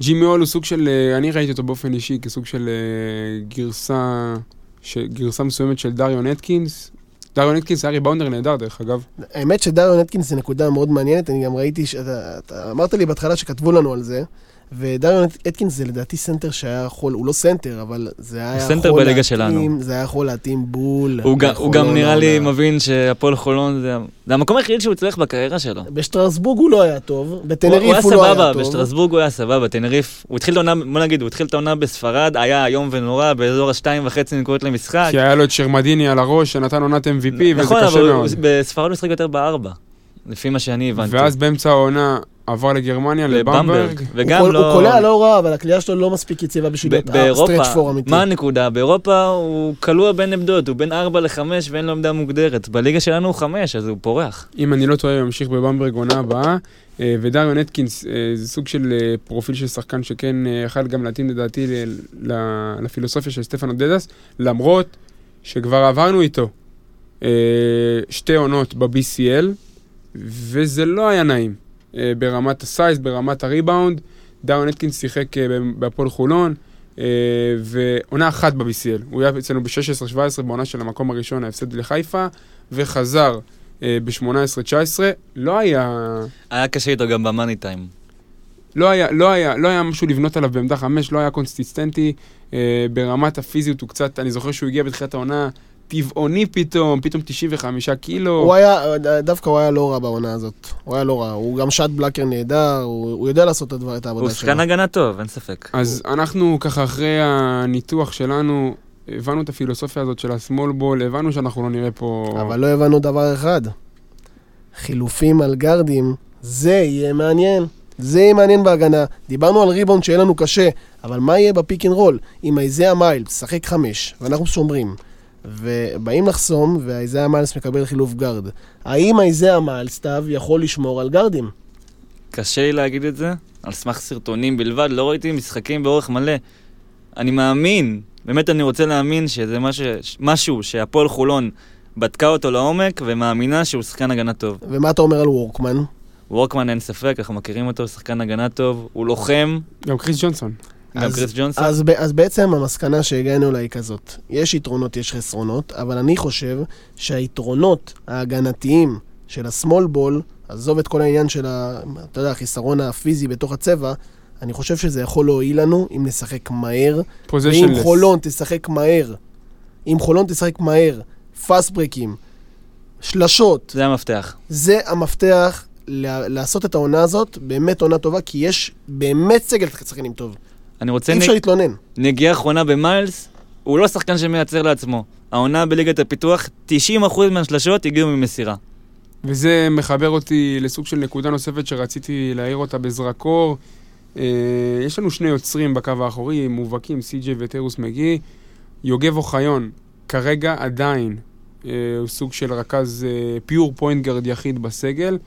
ג'ימי אול הוא סוג של, אה, אני ראיתי אותו באופן אישי כסוג של אה, גרסה, ש- גרסה מסוימת של דריון אטקינס. דריון אטקינס היה ריבאונדר נהדר דרך אגב. האמת שדריון אטקינס זה נקודה מאוד מעניינת, אני גם ראיתי, שאתה, אתה אמרת לי בהתחלה שכתבו לנו על זה, ודריון אטקינס זה לדעתי סנטר שהיה יכול, הוא לא סנטר, אבל זה היה יכול סנטר בליגה להתאים, שלנו. זה היה יכול להתאים בול. הוא גם- הוא גם נראה לי. מבין שהפועל חולון זה- זה המקום היחיד שהוא הצליח בקריירה שלו. בשטרסבורג הוא לא היה טוב, הוא הוא בטנריף היה הוא לא היה סבבה, טוב. בשטרסבורג הוא היה סבבה, בטנריף, הוא התחיל את העונה, בוא נגיד, הוא התחיל את העונה בספרד, היה איום ונורא, באזור השתיים וחצי נקודות למשחק. כי היה לו את שרמדיני על הראש שנתן עונת MVP וזה נכון, קשה אבל הוא- מאוד. בספרד הוא משחק יותר בארבע, לפי מה שאני הבנתי. ואז באמצע העונה עבר לגרמניה, לבמברג. הוא וגם קול- לא... הוא קולע לא רע, אבל הקליעה שלו לא מספיק יציבה בשביל להיות באירופה, stretch four אמיתי. מה הנקודה? באירופה הוא כלוא בין עמדות, הוא בין 4 ל-5 ואין לו עמדה מוגדרת. בליגה שלנו הוא 5, אז הוא פורח. אם אני לא טועה, הוא ימשיך בבמברג עונה הבאה. אה, ודריון אטקינס אה, זה סוג של אה, פרופיל של שחקן שכן יכל גם להתאים לדעתי לפילוסופיה של סטפנוס דדס, למרות שכבר עברנו איתו שתי עונות ב-BCL, וזה לא היה נעים אה, ברמת ה size, ברמת הריבאונד. דריון אטקינס שיחק ב- בהפועל חולון. אה, ועונה אחת ב-BCL, הוא היה אצלנו ב-16-17 בעונה של המקום הראשון, ההפסד לחיפה, וחזר אה, ב-18-19, לא היה, היה קשה איתו גם במאני טיים. לא היה, לא היה, לא היה משהו לבנות עליו בעמדה חמש, לא היה קונסיסטנטי, אה, ברמת הפיזיות הוא קצת, אני זוכר שהוא הגיע בתחילת העונה, טבעוני פתאום, פתאום 95 קילו. הוא היה, דווקא הוא היה לא רע בעונה הזאת. הוא היה לא רע. הוא גם שט בלקר נהדר, הוא הוא יודע לעשות את הדבר- את העבודה הוא שלו. שחקן הגנה טוב, אין ספק. אז אנחנו ככה אחרי הניתוח שלנו, הבנו את הפילוסופיה הזאת של ה small ball, הבנו שאנחנו לא נראה פה... אבל לא הבנו דבר אחד. חילופים על גרדים, זה יהיה מעניין. זה יהיה מעניין בהגנה. דיברנו על ריבאונד שיהיה לנו קשה, אבל מה יהיה ב pick and roll? אם איזאה מיילס משחק חמש, ואנחנו שומרים, ובאים לחסום, ואיזאה מיילס מקבל חילוף גרד. האם איזאה מיילס, סתיו, יכול לשמור על גרדים? קשה לי להגיד את זה, על סמך סרטונים בלבד, לא ראיתי משחקים באורך מלא. אני מאמין, באמת אני רוצה להאמין שזה משהו, משהו שהפועל חולון בדקה אותו לעומק ומאמינה שהוא שחקן הגנה טוב. ומה אתה אומר על וורקמן? וורקמן אין ספק, אנחנו מכירים אותו, שחקן הגנה טוב, הוא לוחם, גם קריס ג'ונסון. גם אז- קריס ג'ונסון. אז, אז בעצם המסקנה שהגענו אליה היא כזאת. יש יתרונות, יש חסרונות, אבל אני חושב שהיתרונות ההגנתיים של הסמול בול, עזוב את כל העניין של ה... אתה יודע, החיסרון הפיזי בתוך הצבע, אני חושב שזה יכול להועיל לנו אם נשחק מהר, ואם. חולון תשחק מהר אם חולון תשחק מהר, פאסט ברקים, שלשות, זה המפתח. זה המפתח ל- לעשות את העונה הזאת, באמת עונה טובה, כי יש באמת סגל שחקנים טוב. אני רוצה אי. אפשר להתלונן. נגיעה אחרונה במיילס, הוא לא שחקן שמייצר לעצמו. העונה בליגת הפיתוח, 90% מהשלשות הגיעו ממסירה. וזה מחבר אותי לסוג של נקודה נוספת שרציתי להעיר אותה בזרקור. אה, יש לנו שני יוצרים בקו האחורי, מובהקים, סי.ג'יי וטרוס מגי. יוגב אוחיון, כרגע עדיין, אה, הוא סוג של רכז פיור פוינט גרד יחיד בסגל,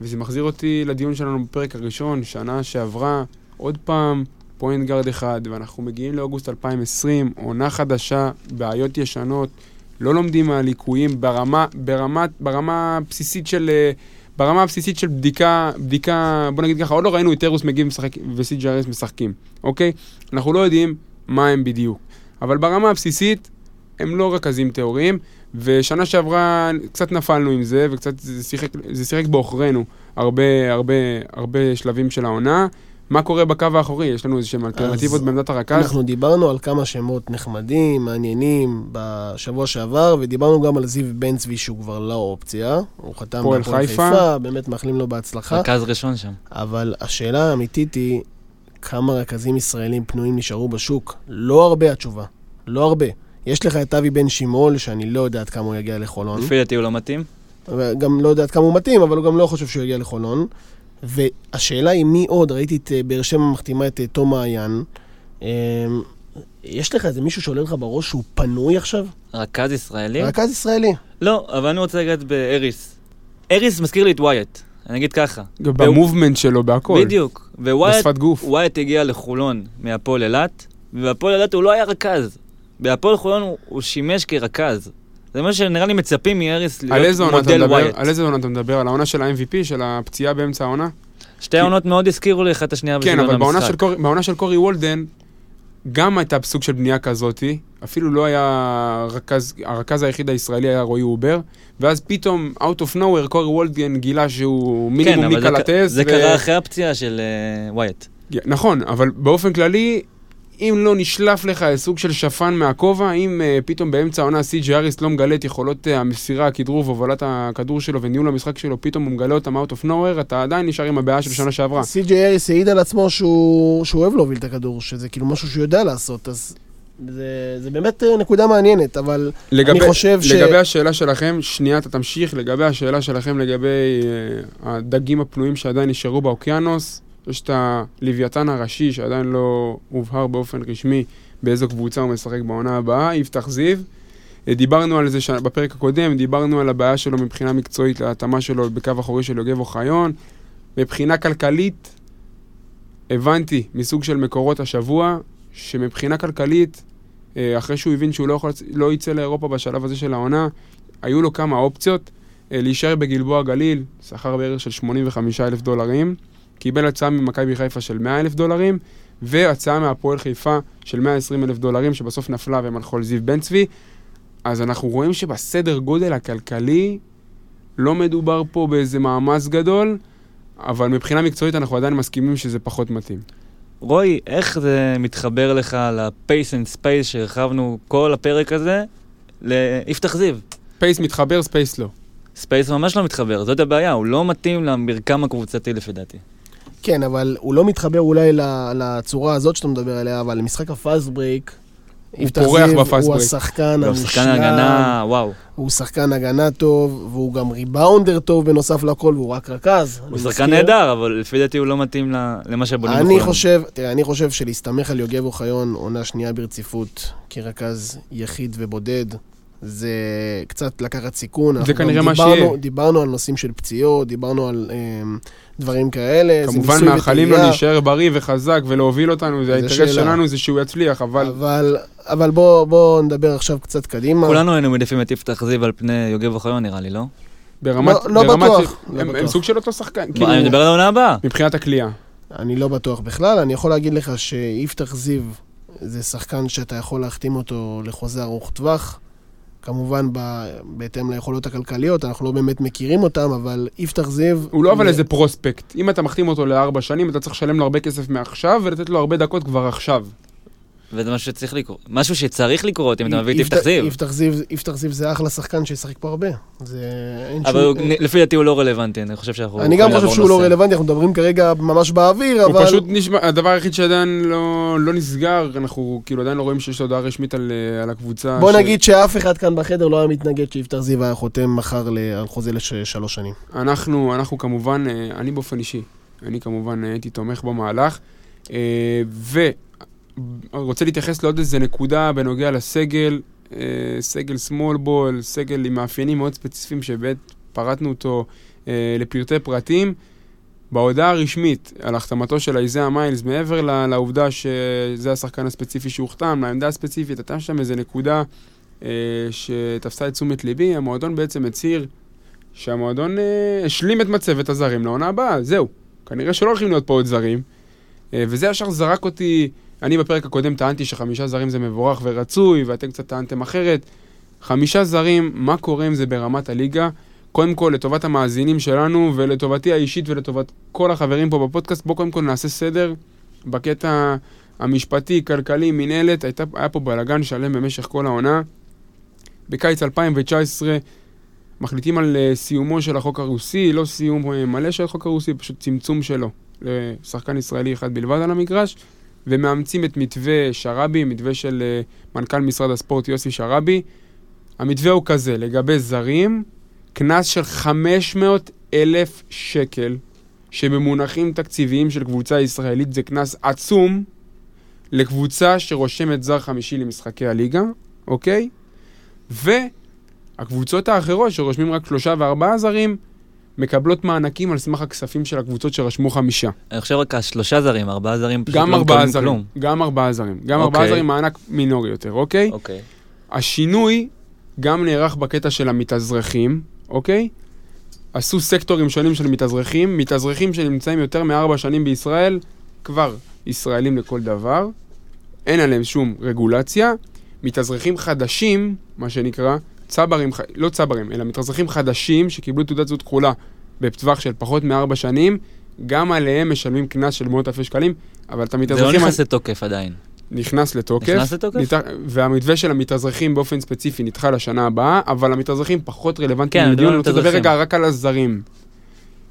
וזה מחזיר אותי לדיון שלנו בפרק הראשון, שנה שעברה, עוד פעם, פוינט גרד אחד, ואנחנו מגיעים לאוגוסט 2020, עונה חדשה, בעיות ישנות, לא לומדים מהליקויים ברמה, ברמה, ברמה הבסיסית של... אה, ברמה הבסיסית של בדיקה, בדיקה, בוא נגיד ככה, עוד לא ראינו את טרוס מגיב משחק וסי.ג'י.ארס משחקים, אוקיי? אנחנו לא יודעים מה הם בדיוק. אבל ברמה הבסיסית, הם לא רכזים טהוריים, ושנה שעברה קצת נפלנו עם זה, וקצת זה שיחק, זה שיחק בעוכרינו הרבה, הרבה, הרבה שלבים של העונה. מה קורה בקו האחורי? יש לנו איזשהם אלטרנטיבות בעמדת הרכז? אנחנו דיברנו על כמה שמות נחמדים, מעניינים, בשבוע שעבר, ודיברנו גם על זיו בן צבי שהוא כבר לא אופציה. הוא חתם פועל בהפועל חיפה. באמת מאחלים לו בהצלחה. רכז ראשון שם. אבל השאלה האמיתית היא, כמה רכזים ישראלים פנויים נשארו בשוק? לא הרבה התשובה. לא הרבה. יש לך את אבי בן שימול, שאני לא יודע עד כמה הוא יגיע לחולון. לפי דעתי הוא לא מתאים. גם לא יודע עד כמה הוא מתאים, אבל הוא גם לא חושב שהוא יגיע לחולון. והשאלה היא מי עוד, ראיתי את אה, באר שבע מחתימה את אה, תום מעיין. אה, יש לך איזה מישהו שעולה לך בראש שהוא פנוי עכשיו? רכז ישראלי? רכז ישראלי. לא, אבל אני רוצה לגעת בהאריס. האריס מזכיר לי את ווייט. אני אגיד ככה. ב movement שלו, בהכל. בדיוק. ווייט בשפת גוף. ווייט הגיע לחולון מהפועל אילת, ובהפועל אילת הוא לא היה רכז. בהפועל חולון הוא, הוא שימש כרכז. זה מה שנראה לי מצפים מהריס להיות מודל? ווייט. על איזה עונה אתה מדבר? על העונה של ה-MVP, של הפציעה באמצע העונה? שתי העונות מאוד הזכירו לי אחת השנייה כן, אבל בעונה המשחק. של, קורי, בעונה של קורי וולדן, גם הייתה סוג של בנייה כזאתי, אפילו לא היה רכז, הרכז היחיד הישראלי היה רועי אובר, ואז פתאום, out of nowhere, קורי וולדן גילה שהוא כן, מינימום זה, ק- ניקלטז. זה קרה אחרי הפציעה של אה, ווייט. נכון, אבל באופן כללי, אם לא נשלף לך סוג של שפן מהכובע, אם uh, פתאום באמצע העונה סי.ג'י אריס לא מגלה את יכולות uh, המסירה, הכדרור והובלת הכדור שלו וניהול המשחק שלו, פתאום הוא מגלה אותם out of nowhere, אתה עדיין נשאר עם הבעיה של שנה שעברה. סי.ג'יי אריס העיד על עצמו שהוא, שהוא אוהב להוביל את הכדור, שזה כאילו משהו שהוא יודע לעשות, אז זה, זה באמת אה, נקודה מעניינת, אבל לגבי, אני חושב ש- לגבי השאלה שלכם, שנייה אתה תמשיך, לגבי השאלה שלכם לגבי uh, הדגים הפנויים שעדיין נשארו באוקיינוס, יש את הלוויתן הראשי שעדיין לא הובהר באופן רשמי באיזו קבוצה הוא משחק בעונה הבאה, יפתח זיו. אה, דיברנו על זה ש... בפרק הקודם, דיברנו על הבעיה שלו מבחינה מקצועית להתאמה שלו בקו אחורי של יוגב אוחיון. מבחינה כלכלית, הבנתי מסוג של מקורות השבוע, שמבחינה כלכלית, אה, אחרי שהוא הבין שהוא לא, יכול, לא יצא לאירופה בשלב הזה של העונה, היו לו כמה אופציות. אה, להישאר בגלבוע גליל, שכר בערך של 85 אלף דולרים. קיבל הצעה ממכבי חיפה של 100 אלף דולרים, והצעה מהפועל חיפה של 120 אלף דולרים, שבסוף נפלה והם הלכו על זיו בן צבי. אז אנחנו רואים שבסדר גודל הכלכלי לא מדובר פה באיזה מאמץ גדול, אבל מבחינה מקצועית אנחנו עדיין מסכימים שזה פחות מתאים. רועי, איך זה מתחבר לך ל pace and space שהרחבנו כל הפרק הזה ליפתח זיו? pace מתחבר, space לא. space ממש לא מתחבר, זאת הבעיה, הוא לא מתאים למרקם הקבוצתי לפי דעתי. כן, אבל הוא לא מתחבר אולי ל- לצורה הזאת שאתה מדבר עליה, אבל למשחק ה fast break, הוא פורח ב fast הוא break. השחקן הוא שחקן הגנה, וואו. הוא שחקן הגנה טוב, והוא גם rebounder טוב בנוסף לכל, והוא רק רכז. הוא שחקן. נהדר, אבל לפי דעתי הוא לא מתאים ל- למה שבונים אני. חושב, תראה, אני חושב שלהסתמך על יוגב אוחיון עונה שנייה ברציפות כרכז יחיד ובודד, זה קצת לקחת סיכון. גם כנראה מה דיברנו- שיהיה. דיברנו על נושאים של פציעות, דיברנו על אמ, דברים כאלה. זה כמובן מאחלים לו. להישאר בריא וחזק ולהוביל אותנו, זה האינטרס שאלה. שלנו זה שהוא יצליח, אבל אבל, אבל בוא, בוא נדבר עכשיו קצת קדימה. כולנו היינו מעדיפים את יפתח זיו על פני יוגב אוחיון נראה לי, לא? ברמת... לא- לא ברמת- בטוח, לא הם- הם בטוח. סוג של אותו שחקן, כאילו, אני מדבר על העונה הבאה. מבחינת הכלייה. אני לא בטוח בכלל, אני יכול להגיד לך שיפתח זיו זה שחקן שאתה יכול להחתים אותו לחוזה ארוך טווח. כמובן ב- בהתאם ליכולות הכלכליות, אנחנו לא באמת מכירים אותם, אבל יפתח זיו... הוא לא אבל איזה פרוספקט. אם אתה מחתים אותו לארבע שנים, אתה צריך לשלם לו הרבה כסף מעכשיו ולתת לו הרבה דקות כבר עכשיו. וזה משהו שצריך לקרות. משהו שצריך לקרות אם אתה מביא את יפתח- זיו. יפתח זיו, זה אחלה שחקן שישחק פה הרבה. זה... אבל הוא-. לפי דעתי הוא לא רלוונטי, אני חושב שאנחנו... אני גם חושב שהוא לא. רלוונטי, אנחנו מדברים כרגע ממש באוויר, הוא אבל... פשוט נשמע, הדבר היחיד שעדיין לא, לא נסגר, אנחנו כאילו עדיין לא רואים שיש הודעה רשמית על, אה, על הקבוצה. בוא נגיד שאף אחד כאן בחדר לא היה מתנגד שיפתח זיו היה חותם מחר על חוזה לשלוש שנים. אנחנו, אנחנו כמובן, אה, אני באופן אישי, אני כמובן אה, הייתי תומך במהלך, אה, ורוצה להתייחס לעוד איזה נקודה בנוגע לסגל, אה, סגל small ball, סגל עם מאפיינים מאוד ספציפיים שבאמת פרטנו אותו אה, לפרטי פרטים. בהודעה הרשמית על החתמתו של איזאה מיילס, מעבר לעובדה שזה השחקן הספציפי שהוחתם, לעמדה הספציפית, הייתה שם איזה נקודה אה, שתפסה את תשומת ליבי, המועדון בעצם הצהיר שהמועדון השלים את מצבת הזרים לעונה הבאה, זהו. כנראה שלא הולכים להיות פה עוד זרים. וזה ישר זרק אותי, אני בפרק הקודם טענתי שחמישה זרים זה מבורך ורצוי, ואתם קצת טענתם אחרת. חמישה זרים, מה קורה עם זה ברמת הליגה? קודם כל, לטובת המאזינים שלנו, ולטובתי האישית ולטובת כל החברים פה בפודקאסט, בואו קודם כל נעשה סדר בקטע המשפטי, כלכלי, מינהלת. היה פה בלאגן שלם במשך כל העונה. בקיץ 2019 מחליטים על אה, סיומו של החוק הרוסי, לא סיום אה, מלא של החוק הרוסי, פשוט צמצום שלו לשחקן ישראלי אחד בלבד על המגרש, ומאמצים את מתווה שרעבי, מתווה של אה, מנכ"ל משרד הספורט יוסי שרעבי. המתווה הוא כזה, לגבי זרים, קנס של 500 אלף שקל, שבמונחים תקציביים של קבוצה ישראלית זה קנס עצום לקבוצה שרושמת זר חמישי למשחקי הליגה, אוקיי? והקבוצות האחרות שרושמים רק שלושה וארבעה זרים, מקבלות מענקים על סמך הכספים של הקבוצות שרשמו חמישה. אני חושב רק השלושה זרים, ארבעה זרים פשוט גם לא מקבלים זרים, כלום. גם ארבעה זרים, גם ארבעה אוקיי. זרים מענק מינורי יותר, אוקיי? אוקיי. השינוי גם נערך בקטע של המתאזרחים, אוקיי? עשו סקטורים שונים של מתאזרחים, מתאזרחים שנמצאים יותר מארבע שנים בישראל, כבר ישראלים לכל דבר, אין עליהם שום רגולציה. מתאזרחים חדשים, מה שנקרא, צברים, לא צברים, אלא מתאזרחים חדשים שקיבלו תעודת זהות כחולה בטווח של פחות מארבע שנים, גם עליהם משלמים קנס של מאות אלפי שקלים, אבל את זה לא. נכנס לתוקף עדיין. נכנס לתוקף. נכנס לתוקף? נת... והמתווה של המתאזרחים באופן ספציפי נדחה לשנה הבאה, אבל המתאזרחים פחות רלוונטיים כן, לדיון, אני רוצה לדבר. רגע רק על הזרים.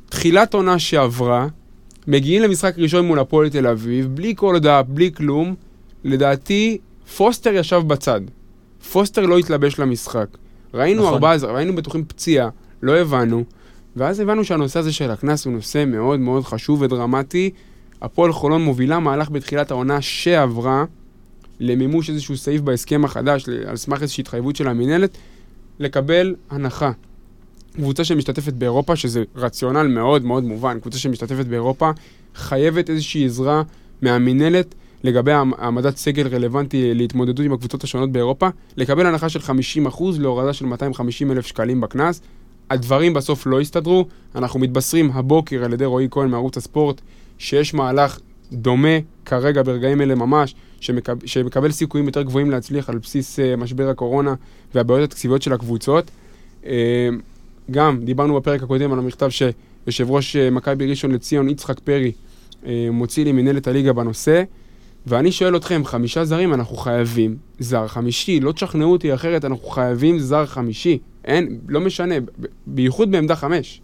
תחילת עונה שעברה, מגיעים למשחק ראשון מול הפועל תל אביב, בלי כל הודעה, בלי כלום. לדעתי, פוסטר ישב בצד. פוסטר לא התלבש למשחק. ראינו נכון. ארבעה זרים, היינו בטוחים פציעה, לא הבנו. ואז הבנו שהנושא הזה של הקנס הוא נושא מאוד מאוד חשוב ודרמטי. הפועל חולון מובילה מהלך בתחילת העונה שעברה למימוש איזשהו סעיף בהסכם החדש, על סמך איזושהי התחייבות של המינהלת, לקבל הנחה. קבוצה שמשתתפת באירופה, שזה רציונל מאוד מאוד מובן, קבוצה שמשתתפת באירופה, חייבת איזושהי עזרה מהמינהלת לגבי העמ- העמדת סגל רלוונטי להתמודדות עם הקבוצות השונות באירופה, לקבל הנחה של 50% להורדה של 250 אלף שקלים בקנס. הדברים בסוף לא הסתדרו, אנחנו מתבשרים הבוקר על ידי רועי כהן מערוץ הספורט שיש מהלך דומה כרגע ברגעים אלה ממש, שמקב, שמקבל סיכויים יותר גבוהים להצליח על בסיס uh, משבר הקורונה והבעיות התקציביות של הקבוצות. Uh, גם דיברנו בפרק הקודם על המכתב שיושב ראש uh, מכבי ראשון לציון יצחק פרי uh, מוציא למנהלת הליגה בנושא, ואני שואל אתכם, חמישה זרים אנחנו חייבים זר חמישי, לא תשכנעו אותי אחרת, אנחנו חייבים זר חמישי. אין, לא משנה, בייחוד בעמדה חמש.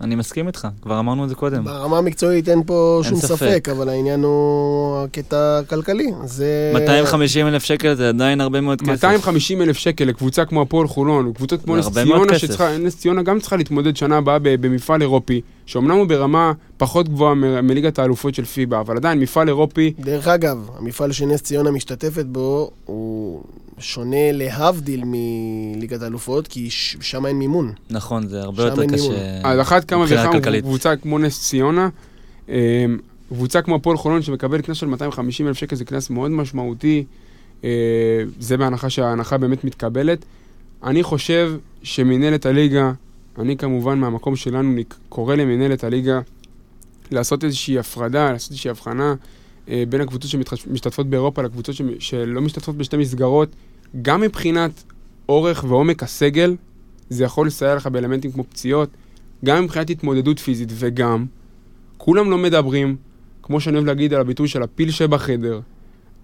אני מסכים איתך, כבר אמרנו את זה קודם. ברמה המקצועית אין פה אין שום ספק. ספק, אבל העניין הוא הקטע הכלכלי. זה... 250 אלף שקל זה עדיין הרבה מאוד כסף. 250 אלף שקל לקבוצה כמו הפועל חולון, קבוצות כמו נס ציונה. שצריכה, נס ציונה גם צריכה להתמודד שנה הבאה במפעל אירופי, שאומנם הוא ברמה פחות גבוהה מ- מליגת האלופות של פיבה, אבל עדיין מפעל אירופי, דרך אגב, המפעל שנס ציונה משתתפת בו הוא שונה להבדיל מליגת האלופות, כי שם אין מימון. נכון, זה הרבה יותר קשה. על אחת כמה וכמה. קבוצה כמו נס ציונה, אה, קבוצה כמו הפועל חולון שמקבלת קנס של 250 אלף שקל זה קנס מאוד משמעותי, אה, זה בהנחה שההנחה באמת מתקבלת. אני חושב שמנהלת הליגה, אני כמובן מהמקום שלנו קורא למנהלת הליגה לעשות איזושהי הפרדה, לעשות איזושהי הבחנה אה, בין הקבוצות שמשתתפות באירופה לקבוצות שמ- שלא משתתפות בשתי מסגרות, גם מבחינת אורך ועומק הסגל, זה יכול לסייע לך באלמנטים כמו פציעות, גם מבחינת התמודדות פיזית וגם, כולם לא מדברים, כמו שאני אוהב להגיד על הביטוי של הפיל שבחדר,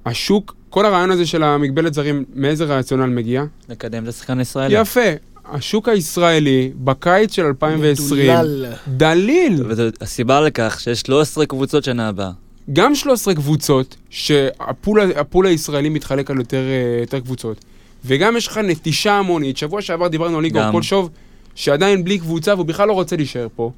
השוק, כל הרעיון הזה של המגבלת זרים, מאיזה רציונל מגיע? לקדם את השחקן הישראלי. יפה. השוק הישראלי בקיץ של 2020, מדולל. דליל. והסיבה לכך שיש 13 קבוצות שנה הבאה. גם 13 קבוצות, שהפול הפול הישראלי מתחלק על יותר, אה, יותר קבוצות, וגם יש לך נטישה המונית. שבוע שעבר דיברנו על ליגה גם. פולשוב, שעדיין בלי קבוצה והוא בכלל לא רוצה להישאר פה.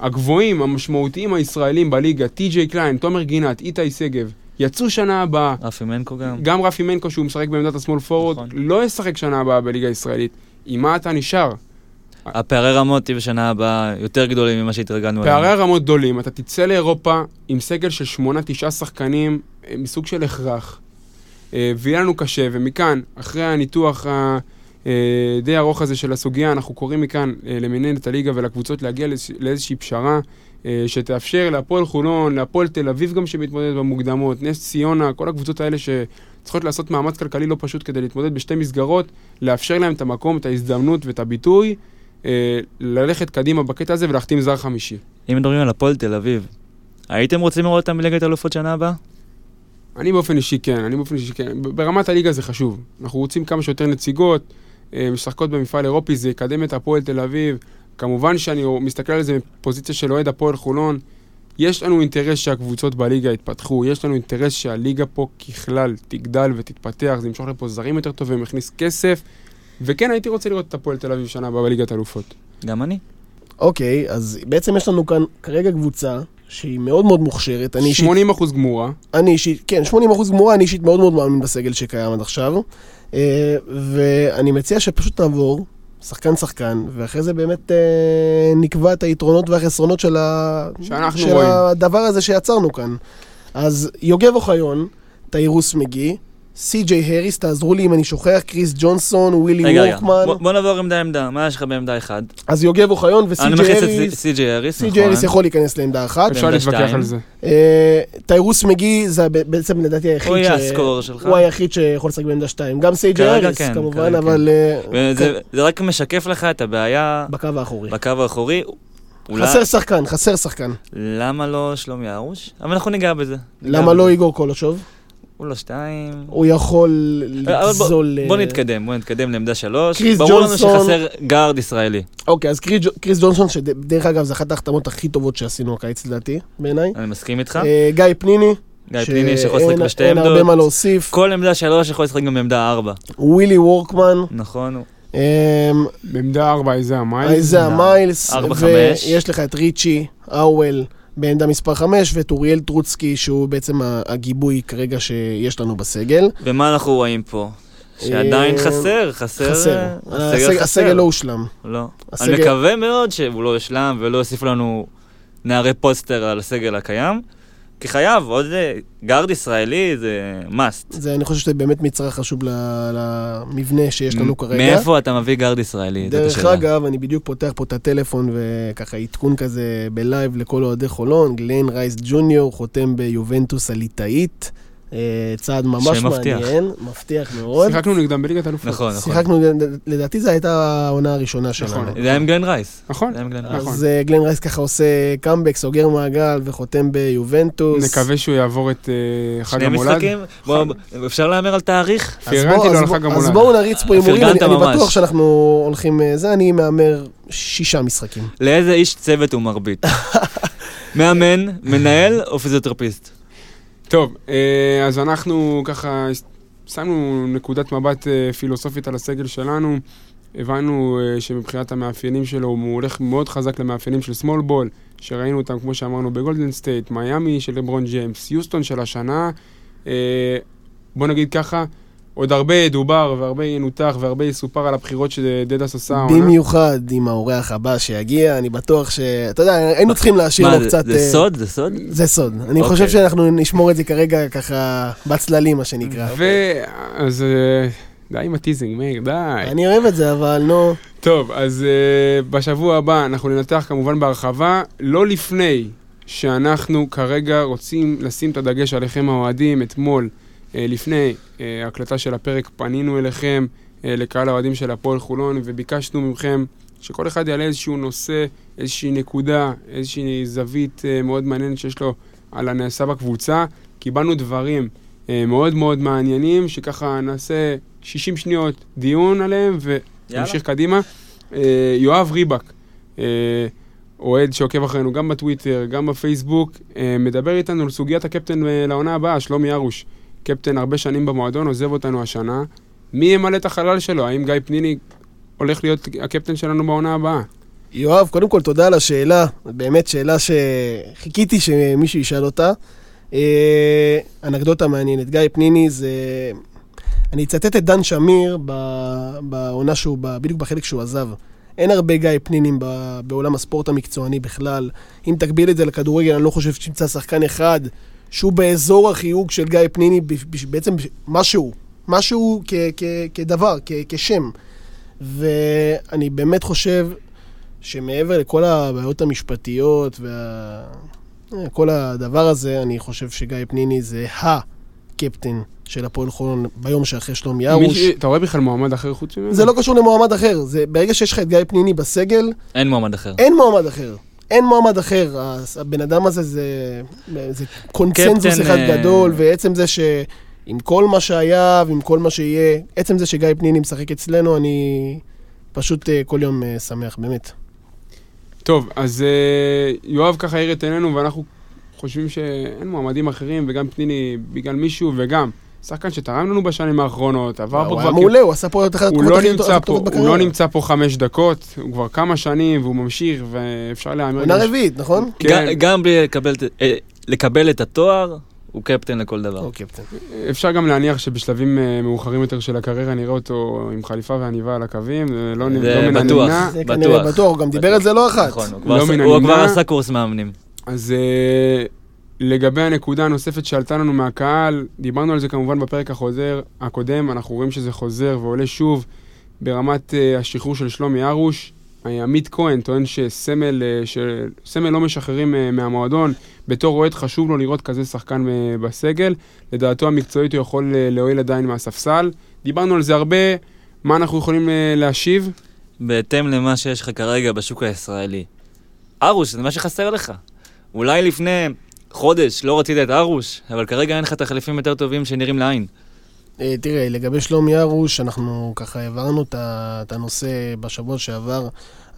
הגבוהים, המשמעותיים הישראלים בליגה, טי.ג'יי קליין, תומר גינת, איתי שגב, יצאו שנה הבאה. רפי מנקו גם. גם רפי מנקו, שהוא משחק בעמדת השמאל פורוד, נכון. לא ישחק שנה הבאה בליגה הישראלית. עם מה אתה נשאר? הפערי רמות יהיו בשנה הבאה יותר גדולים ממה שהתרגלנו פערי הרמות גדולים, אתה תצא לאירופה עם סגל של שמונה, תשעה שחקנים אה, מסוג של הכרח. אה, ויהיה לנו קשה, ומכאן, אחרי הניתוח ה- אה, ארוך הזה של הסוגיה, אנחנו קוראים מכאן למנהלת הליגה ולקבוצות להגיע לאיזוש- לאיזושהי פשרה שתאפשר להפועל חולון, להפועל תל אביב גם שמתמודדת במוקדמות, נס ציונה, כל הקבוצות האלה שצריכות לעשות מאמץ כלכלי לא פשוט כדי להתמודד בשתי מסגרות, לאפשר להם את המקום, את ההזדמנות ואת הביטוי, ללכת קדימה בקטע הזה ולהחתים זר חמישי. אם מדברים על הפועל תל אביב, הייתם רוצים לראות אותם בליגת אלופות שנה הבאה? אני באופן אישי כן, אני באופן אישי כן. ברמת הליגה זה חשוב. אנחנו רוצים כמה שיותר נציגות, אה, משחקות במפעל אירופי, זה יקדם את הפועל תל אביב. כמובן שאני מסתכל על זה מפוזיציה של אוהד הפועל חולון. יש לנו אינטרס שהקבוצות בליגה יתפתחו, יש לנו אינטרס שהליגה פה ככלל תגדל ותתפתח, זה ימשוך לפה זרים יותר טובים, יכניס כסף. וכן, הייתי רוצה לראות את הפועל תל אביב שנה הבאה בליגת אלופות. גם אני. אוקיי, אז בעצם יש לנו כאן כרגע קבוצה שהיא מאוד מאוד מוכשרת. אני אישית 80 אחוז גמורה. אני אישית, כן, 80% גמורה, אני אישית מאוד מאוד מאמין בסגל שקיים עד עכשיו. אה, ואני מציע שפשוט נעבור, שחקן-שחקן, ואחרי זה באמת אה, נקבע את היתרונות והחסרונות של, ה... של רואים. הדבר הזה שיצרנו כאן. אז יוגב אוחיון, תיירוס מגי, סי.ג'יי הריס, תעזרו לי אם אני שוכח, קריס ג'ונסון, ווילי וורקמן. בוא- בוא נעבור עמדה עמדה, מה יש לך בעמדה אחד? אז יוגב אוחיון אני וסי.ג'יי מכניס הריס, את סי.ג'יי הריס, סי.ג'יי הריס נכון. יכול להיכנס לעמדה אחת. אפשר להתווכח שתיים. על זה. אה, תיירוס מגי זה בעצם לדעתי היחיד הוא יהיה ה scorer שלך. הוא היחיד שיכול לשחק בעמדה 2. גם סי.ג'יי כרגע הריס כן, כמובן, כרגע אבל אה, וזה זה רק משקף לך את הבעיה בקו האחורי. בקו האחורי. אולי- חסר שחקן, חסר שחקן. למה לא שלומי ארוש? אבל אנחנו ניגע בזה. למה. לא איגור קולשוב? הוא לא שתיים. הוא יכול אבל בוא- לגזול... אה, בוא נתקדם, בוא נתקדם לעמדה שלוש. קריס ברור לנו ג'ונסון. שחסר גארד ישראלי. אוקיי, אז קריס קריס ג'ונסון, שדרך אגב, זו אחת ההחתמות הכי טובות שעשינו הקיץ לדעתי, בעיניי. אני מסכים איתך. אה, גיא פניני. גיא פניני שיכול לשחק בשתי אין הרבה מה עמדות. להוסיף. כל עמדה שלוש יכול לשחק גם בעמדה ארבע. ווילי וורקמן. נכון. אה, בעמדה 4 אייזיאה מיילס. אייזיאה מיילס, ארבע, חמש. ויש לך את ריצ'י, האוול, בעמדה מספר 5, ואת אוריאל טרוצקי, שהוא בעצם הגיבוי כרגע שיש לנו בסגל. ומה אנחנו רואים פה? שעדיין אה, חסר, חסר. חסר. אה, הסגל- הסגל חסר. לא הושלם. לא. אני מקווה מאוד שהוא לא יושלם ולא יוסיפו לנו נערי פוסטר על הסגל הקיים. כי חייב, עוד אה, גארד ישראלי זה must. זה, אני חושב שזה באמת מצרך חשוב למבנה שיש לנו כרגע. מאיפה אתה מביא גארד ישראלי? דרך. אגב, אני בדיוק פותח פה את הטלפון וככה עדכון כזה בלייב לכל אוהדי חולון, גלן רייס ג'וניור חותם ביובנטוס הליטאית. אה, צעד ממש. מעניין, מבטיח מאוד. שיחקנו נגדם בליגת אלופות. נכון, נכון. שיחקנו, לדעתי זו הייתה העונה הראשונה שלנו. נכון. זה היה עם גלן רייס. נכון. זה היה עם גלן רייס. נכון. אז אה, גלן רייס ככה עושה קאמבק, סוגר מעגל וחותם ביובנטוס. נקווה שהוא יעבור את אה, חג שני המולד. משחקים? בוא, אפשר להמר על תאריך? אז פרגנתי בוא- לו אז על חג אז המולד. בואו נריץ פה הימורים, אני. בטוח שאנחנו הולכים... זה, אני מהמר שישה משחקים. לאיזה איש צוות הוא מרביט? מאמן, מנהל או פיזיותרפיסט? טוב, אה, אז אנחנו ככה שמנו נקודת מבט אה, פילוסופית על הסגל שלנו. הבנו אה, שמבחינת המאפיינים שלו הוא הולך מאוד חזק למאפיינים של small ball, שראינו אותם, כמו שאמרנו, בגולדן סטייט, מיאמי של לברון ג'יימס, יוסטון של השנה. בוא נגיד ככה, עוד הרבה ידובר והרבה ינותח והרבה יסופר על הבחירות שדדס עשה העונה. במיוחד עם האורח הבא שיגיע, אני בטוח ש... אתה יודע, היינו צריכים להשאיר מה, לו קצת... זה אה, סוד? זה סוד? זה סוד. אני אוקיי. חושב שאנחנו נשמור את זה כרגע ככה בצללים, מה שנקרא. ואז אה, די עם ה teasing, מאיר, די. אני אוהב את זה, אבל נו... טוב, אז uh, בשבוע הבא אנחנו ננתח כמובן בהרחבה, לא לפני שאנחנו כרגע רוצים לשים את הדגש עליכם האוהדים. אתמול, לפני uh, הקלטה של הפרק, פנינו אליכם, uh, לקהל האוהדים של הפועל חולון, וביקשנו מכם שכל אחד יעלה איזשהו נושא, איזושהי נקודה, איזושהי זווית מאוד מעניינת שיש לו על הנעשה בקבוצה. קיבלנו דברים אה, מאוד מאוד מעניינים, שככה נעשה 60 שניות דיון עליהם ונמשיך קדימה. אה, יואב ריבק, אה, אוהד שעוקב אחרינו גם בטוויטר, גם בפייסבוק, אה, מדבר איתנו על סוגיית הקפטן אה, לעונה הבאה, שלומי ארוש. קפטן הרבה שנים במועדון, עוזב אותנו השנה. מי ימלא את החלל שלו? האם גיא פניני הולך להיות הקפטן שלנו בעונה הבאה? יואב, קודם כל תודה על השאלה, באמת שאלה שחיכיתי שמישהו ישאל אותה. אה, אנקדוטה מעניינת, גיא פניני זה... אני אצטט את דן שמיר בעונה שהוא, בדיוק בחלק שהוא עזב. אין הרבה גיא פנינים בעולם הספורט המקצועני בכלל. אם תקביל את זה לכדורגל, אני לא חושב שתמצא שחקן אחד שהוא באזור החיוג של גיא פניני, ב- ב- בעצם משהו, משהו כ- כ- כדבר, כ- כשם. ואני באמת חושב שמעבר לכל הבעיות המשפטיות וכל הדבר הזה, אני חושב שגיא פניני זה הקפטן של הפועל חולון ביום שאחרי שלומי ארוש. מישהו- אתה רואה בכלל מועמד אחר חוץ ממנו? זה לא קשור למועמד אחר, זה ברגע שיש לך את גיא פניני בסגל, אין מועמד אחר. אין מועמד אחר. אין מועמד אחר. הבן אדם הזה זה, זה קונצנזוס קפטן, אחד אה, גדול, ועצם זה שעם כל מה שהיה ועם כל מה שיהיה, עצם זה שגיא פניני משחק אצלנו, אני פשוט אה, כל יום אה, שמח, באמת. טוב, אז יואב ככה האיר את עינינו, ואנחנו חושבים שאין מועמדים אחרים, וגם פניני בגלל מישהו, וגם שחקן שתרם לנו בשנים האחרונות, עבר פה הוא כבר... היה כ- מעולה, הוא עשה פה את אחת הוא התקופות לא הכי טובות הוא בקריירה. לא נמצא פה חמש דקות, הוא כבר כמה שנים, והוא ממשיך, ואפשר להאמר... עונה רביעית, נכון? כן, גם בלי לקבל את- אה, לקבל את התואר, הוא קפטן לכל דבר. הוא קפטן. אפשר גם להניח שבשלבים אה, מאוחרים יותר של הקריירה נראה אותו עם חליפה ועניבה על הקווים, זה לא לא מן בטוח. הנמנע. זה כנראה בטוח. בטוח, הוא גם דיבר על זה לא אחת. נכון, הוא לא כבר עשה- הוא הנמנע. כבר עשה קורס מאמנים. אז אה, לגבי הנקודה הנוספת שעלתה לנו מהקהל, דיברנו על זה כמובן בפרק החוזר, הקודם, אנחנו רואים שזה חוזר ועולה שוב ברמת אה, השחרור של שלומי ארוש. אה, עמית כהן טוען שסמל, אה, שסמל לא משחררים אה, מהמועדון, בתור אוהד חשוב לו לראות כזה שחקן אה, בסגל. לדעתו המקצועית הוא יכול אה, להועיל עדיין מהספסל. דיברנו על זה הרבה, מה אנחנו יכולים אה, להשיב? בהתאם למה שיש לך כרגע בשוק הישראלי. ארוש, זה מה שחסר לך. אולי לפני חודש לא רצית את ארוש, אבל כרגע אין לך תחליפים יותר טובים שנראים לעין. אה, תראה, לגבי שלומי ארוש, אנחנו ככה העברנו את הנושא בשבוע שעבר.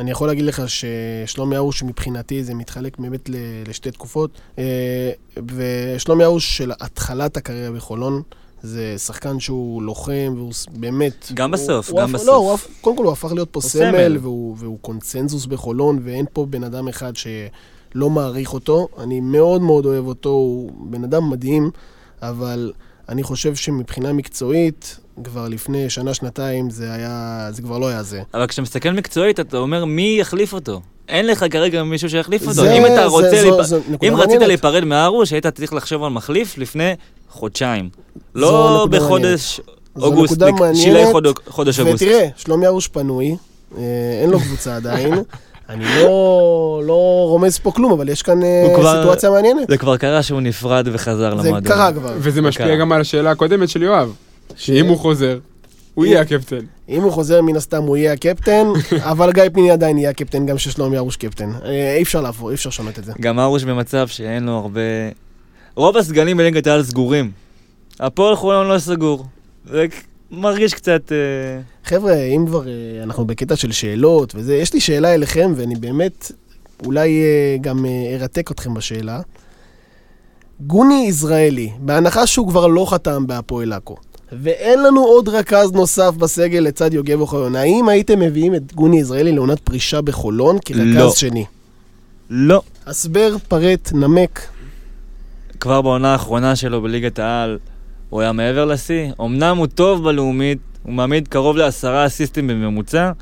אני יכול להגיד לך ששלומי ארוש מבחינתי זה מתחלק באמת לשתי תקופות. אה, ושלומי ארוש של התחלת הקריירה בחולון, זה שחקן שהוא לוחם, והוא באמת... גם הוא- בסוף, הוא גם הפ- בסוף. לא, הוא קודם כל הוא הפך להיות פה סמל, סמל. והוא, והוא קונצנזוס בחולון, ואין פה בן אדם אחד שלא מעריך אותו. אני מאוד מאוד אוהב אותו, הוא בן אדם מדהים, אבל אני חושב שמבחינה מקצועית, כבר לפני שנה-שנתיים זה היה... זה כבר לא היה זה. אבל כשאתה מסתכל מקצועית, אתה אומר מי יחליף אותו. אין לך כרגע מישהו שיחליף אותו. זה- אם אתה זה- רוצה... זו- להיפ- זו נקודה אם רצית מעניינת. להיפרד מארוש, היית צריך לחשוב על מחליף לפני חודשיים. זו לא בחודש זו אוגוסט, מעניינת, שילי חוד- חודש אוגוסט. ותראה, שלומי ארוש פנוי, אה, אין לו קבוצה עדיין. אני לא, לא רומז פה כלום, אבל יש כאן אה, כבר- סיטואציה מעניינת. זה כבר קרה שהוא נפרד וחזר זה למועדון. קרה כבר. וזה משפיע דקה. גם על השאלה הקודמת של יואב, שאם הוא חוזר, הוא יהיה הקפטן. אם הוא חוזר, מן הסתם הוא יהיה הקפטן, אבל גיא פניני עדיין יהיה הקפטן, גם ששלומי ארוש קפטן. אה, אי אפשר לעבור, אי אפשר לשנות את זה. גם ארוש במצב שאין לו הרבה... רוב הסגלים בליגת העל סגורים. הפועל חולון לא סגור. זה מרגיש קצת... אה, חבר'ה, אם כבר אה, אנחנו בקטע של שאלות וזה, יש לי שאלה אליכם, ואני באמת אולי אה, גם ארתק אתכם בשאלה. גוני יזרעאלי, בהנחה שהוא כבר לא חתם בהפועל עכו, ואין לנו עוד רכז נוסף בסגל לצד יוגב אוחיון, האם הייתם מביאים את גוני יזרעאלי לעונת פרישה בחולון כרכז לא. שני? לא. הסבר, פרט, נמק. כבר בעונה האחרונה שלו בליגת העל, הוא היה מעבר לשיא. אמנם הוא טוב בלאומית, הוא מעמיד קרוב לעשרה אסיסטים בממוצע,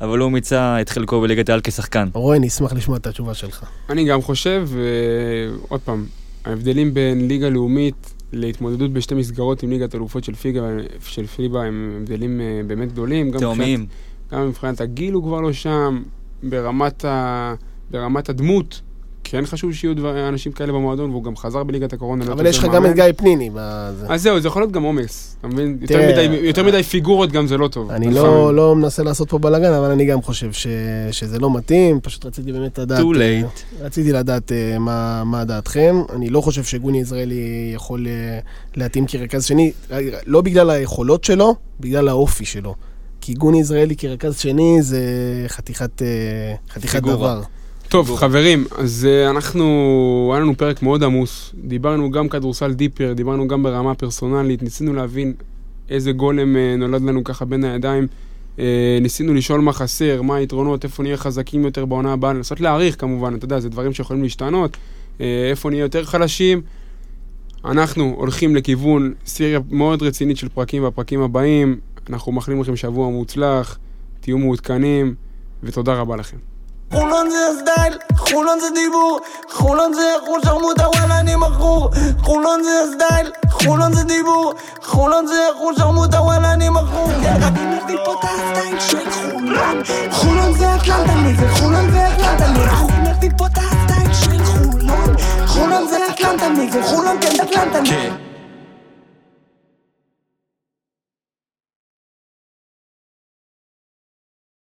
אבל הוא מיצה את חלקו בליגת העל כשחקן. רועי, אני אשמח לשמוע את התשובה שלך. אני גם חושב, אה, עוד פעם, ההבדלים בין ליגה לאומית להתמודדות בשתי מסגרות עם ליגת אלופות של פיגה, של פיבה הם הבדלים אה, באמת גדולים. גם תאומים. גם מבחינת הגיל הוא כבר לא שם, ברמת, ה, ברמת הדמות, כן חשוב שיהיו דבר, אנשים כאלה במועדון, והוא גם חזר בליגת הקורונה. להיות אבל יש לך גם את. גיא פניני. מה זה? אז זהו, זה יכול להיות גם עומס, אתה מבין? יותר מדי- יותר מדי פיגורות גם זה לא טוב. אני. לא, לא מנסה לעשות פה בלאגן, אבל אני גם חושב ש, שזה לא מתאים, פשוט רציתי באמת לדעת... too אה, late. רציתי לדעת אה, מה, מה דעתכם. אני לא חושב שגוני יזרעאלי יכול אה, להתאים כרכז שני, אה, לא בגלל היכולות שלו, בגלל האופי שלו. כי גוני יזרעאלי כרכז שני זה חתיכת, אה, חתיכת. דבר. טוב. חברים, אז אה, אנחנו, היה לנו פרק מאוד עמוס. דיברנו גם כדורסל דיפר, דיברנו גם ברמה פרסונלית, ניסינו להבין איזה גולם אה, נולד לנו ככה בין הידיים. אה, ניסינו לשאול מה חסר, מה היתרונות, איפה נהיה חזקים יותר בעונה הבאה, לנסות להעריך כמובן, אתה יודע, זה דברים שיכולים להשתנות, איפה נהיה יותר חלשים. אנחנו הולכים לכיוון סיריה מאוד רצינית של פרקים בפרקים הבאים, אנחנו מאחלים לכם שבוע מוצלח, תהיו מעודכנים, ותודה רבה לכם. חולון זה הסטייל, חולון זה דיבור, חולון זה אחוז שרמוטה וואלה אני מכור. חולון זה הסטייל, חולון זה דיבור, חולון זה אחוז שרמוטה וואלה אני מכור. אני מביא פה את הסטייל של חולון. חולון זה אטלנטה נגד חולון זה נגד אני מביא פה את הסטייל של חולון. חולון זה אטלנטה נגד חולון כן נגד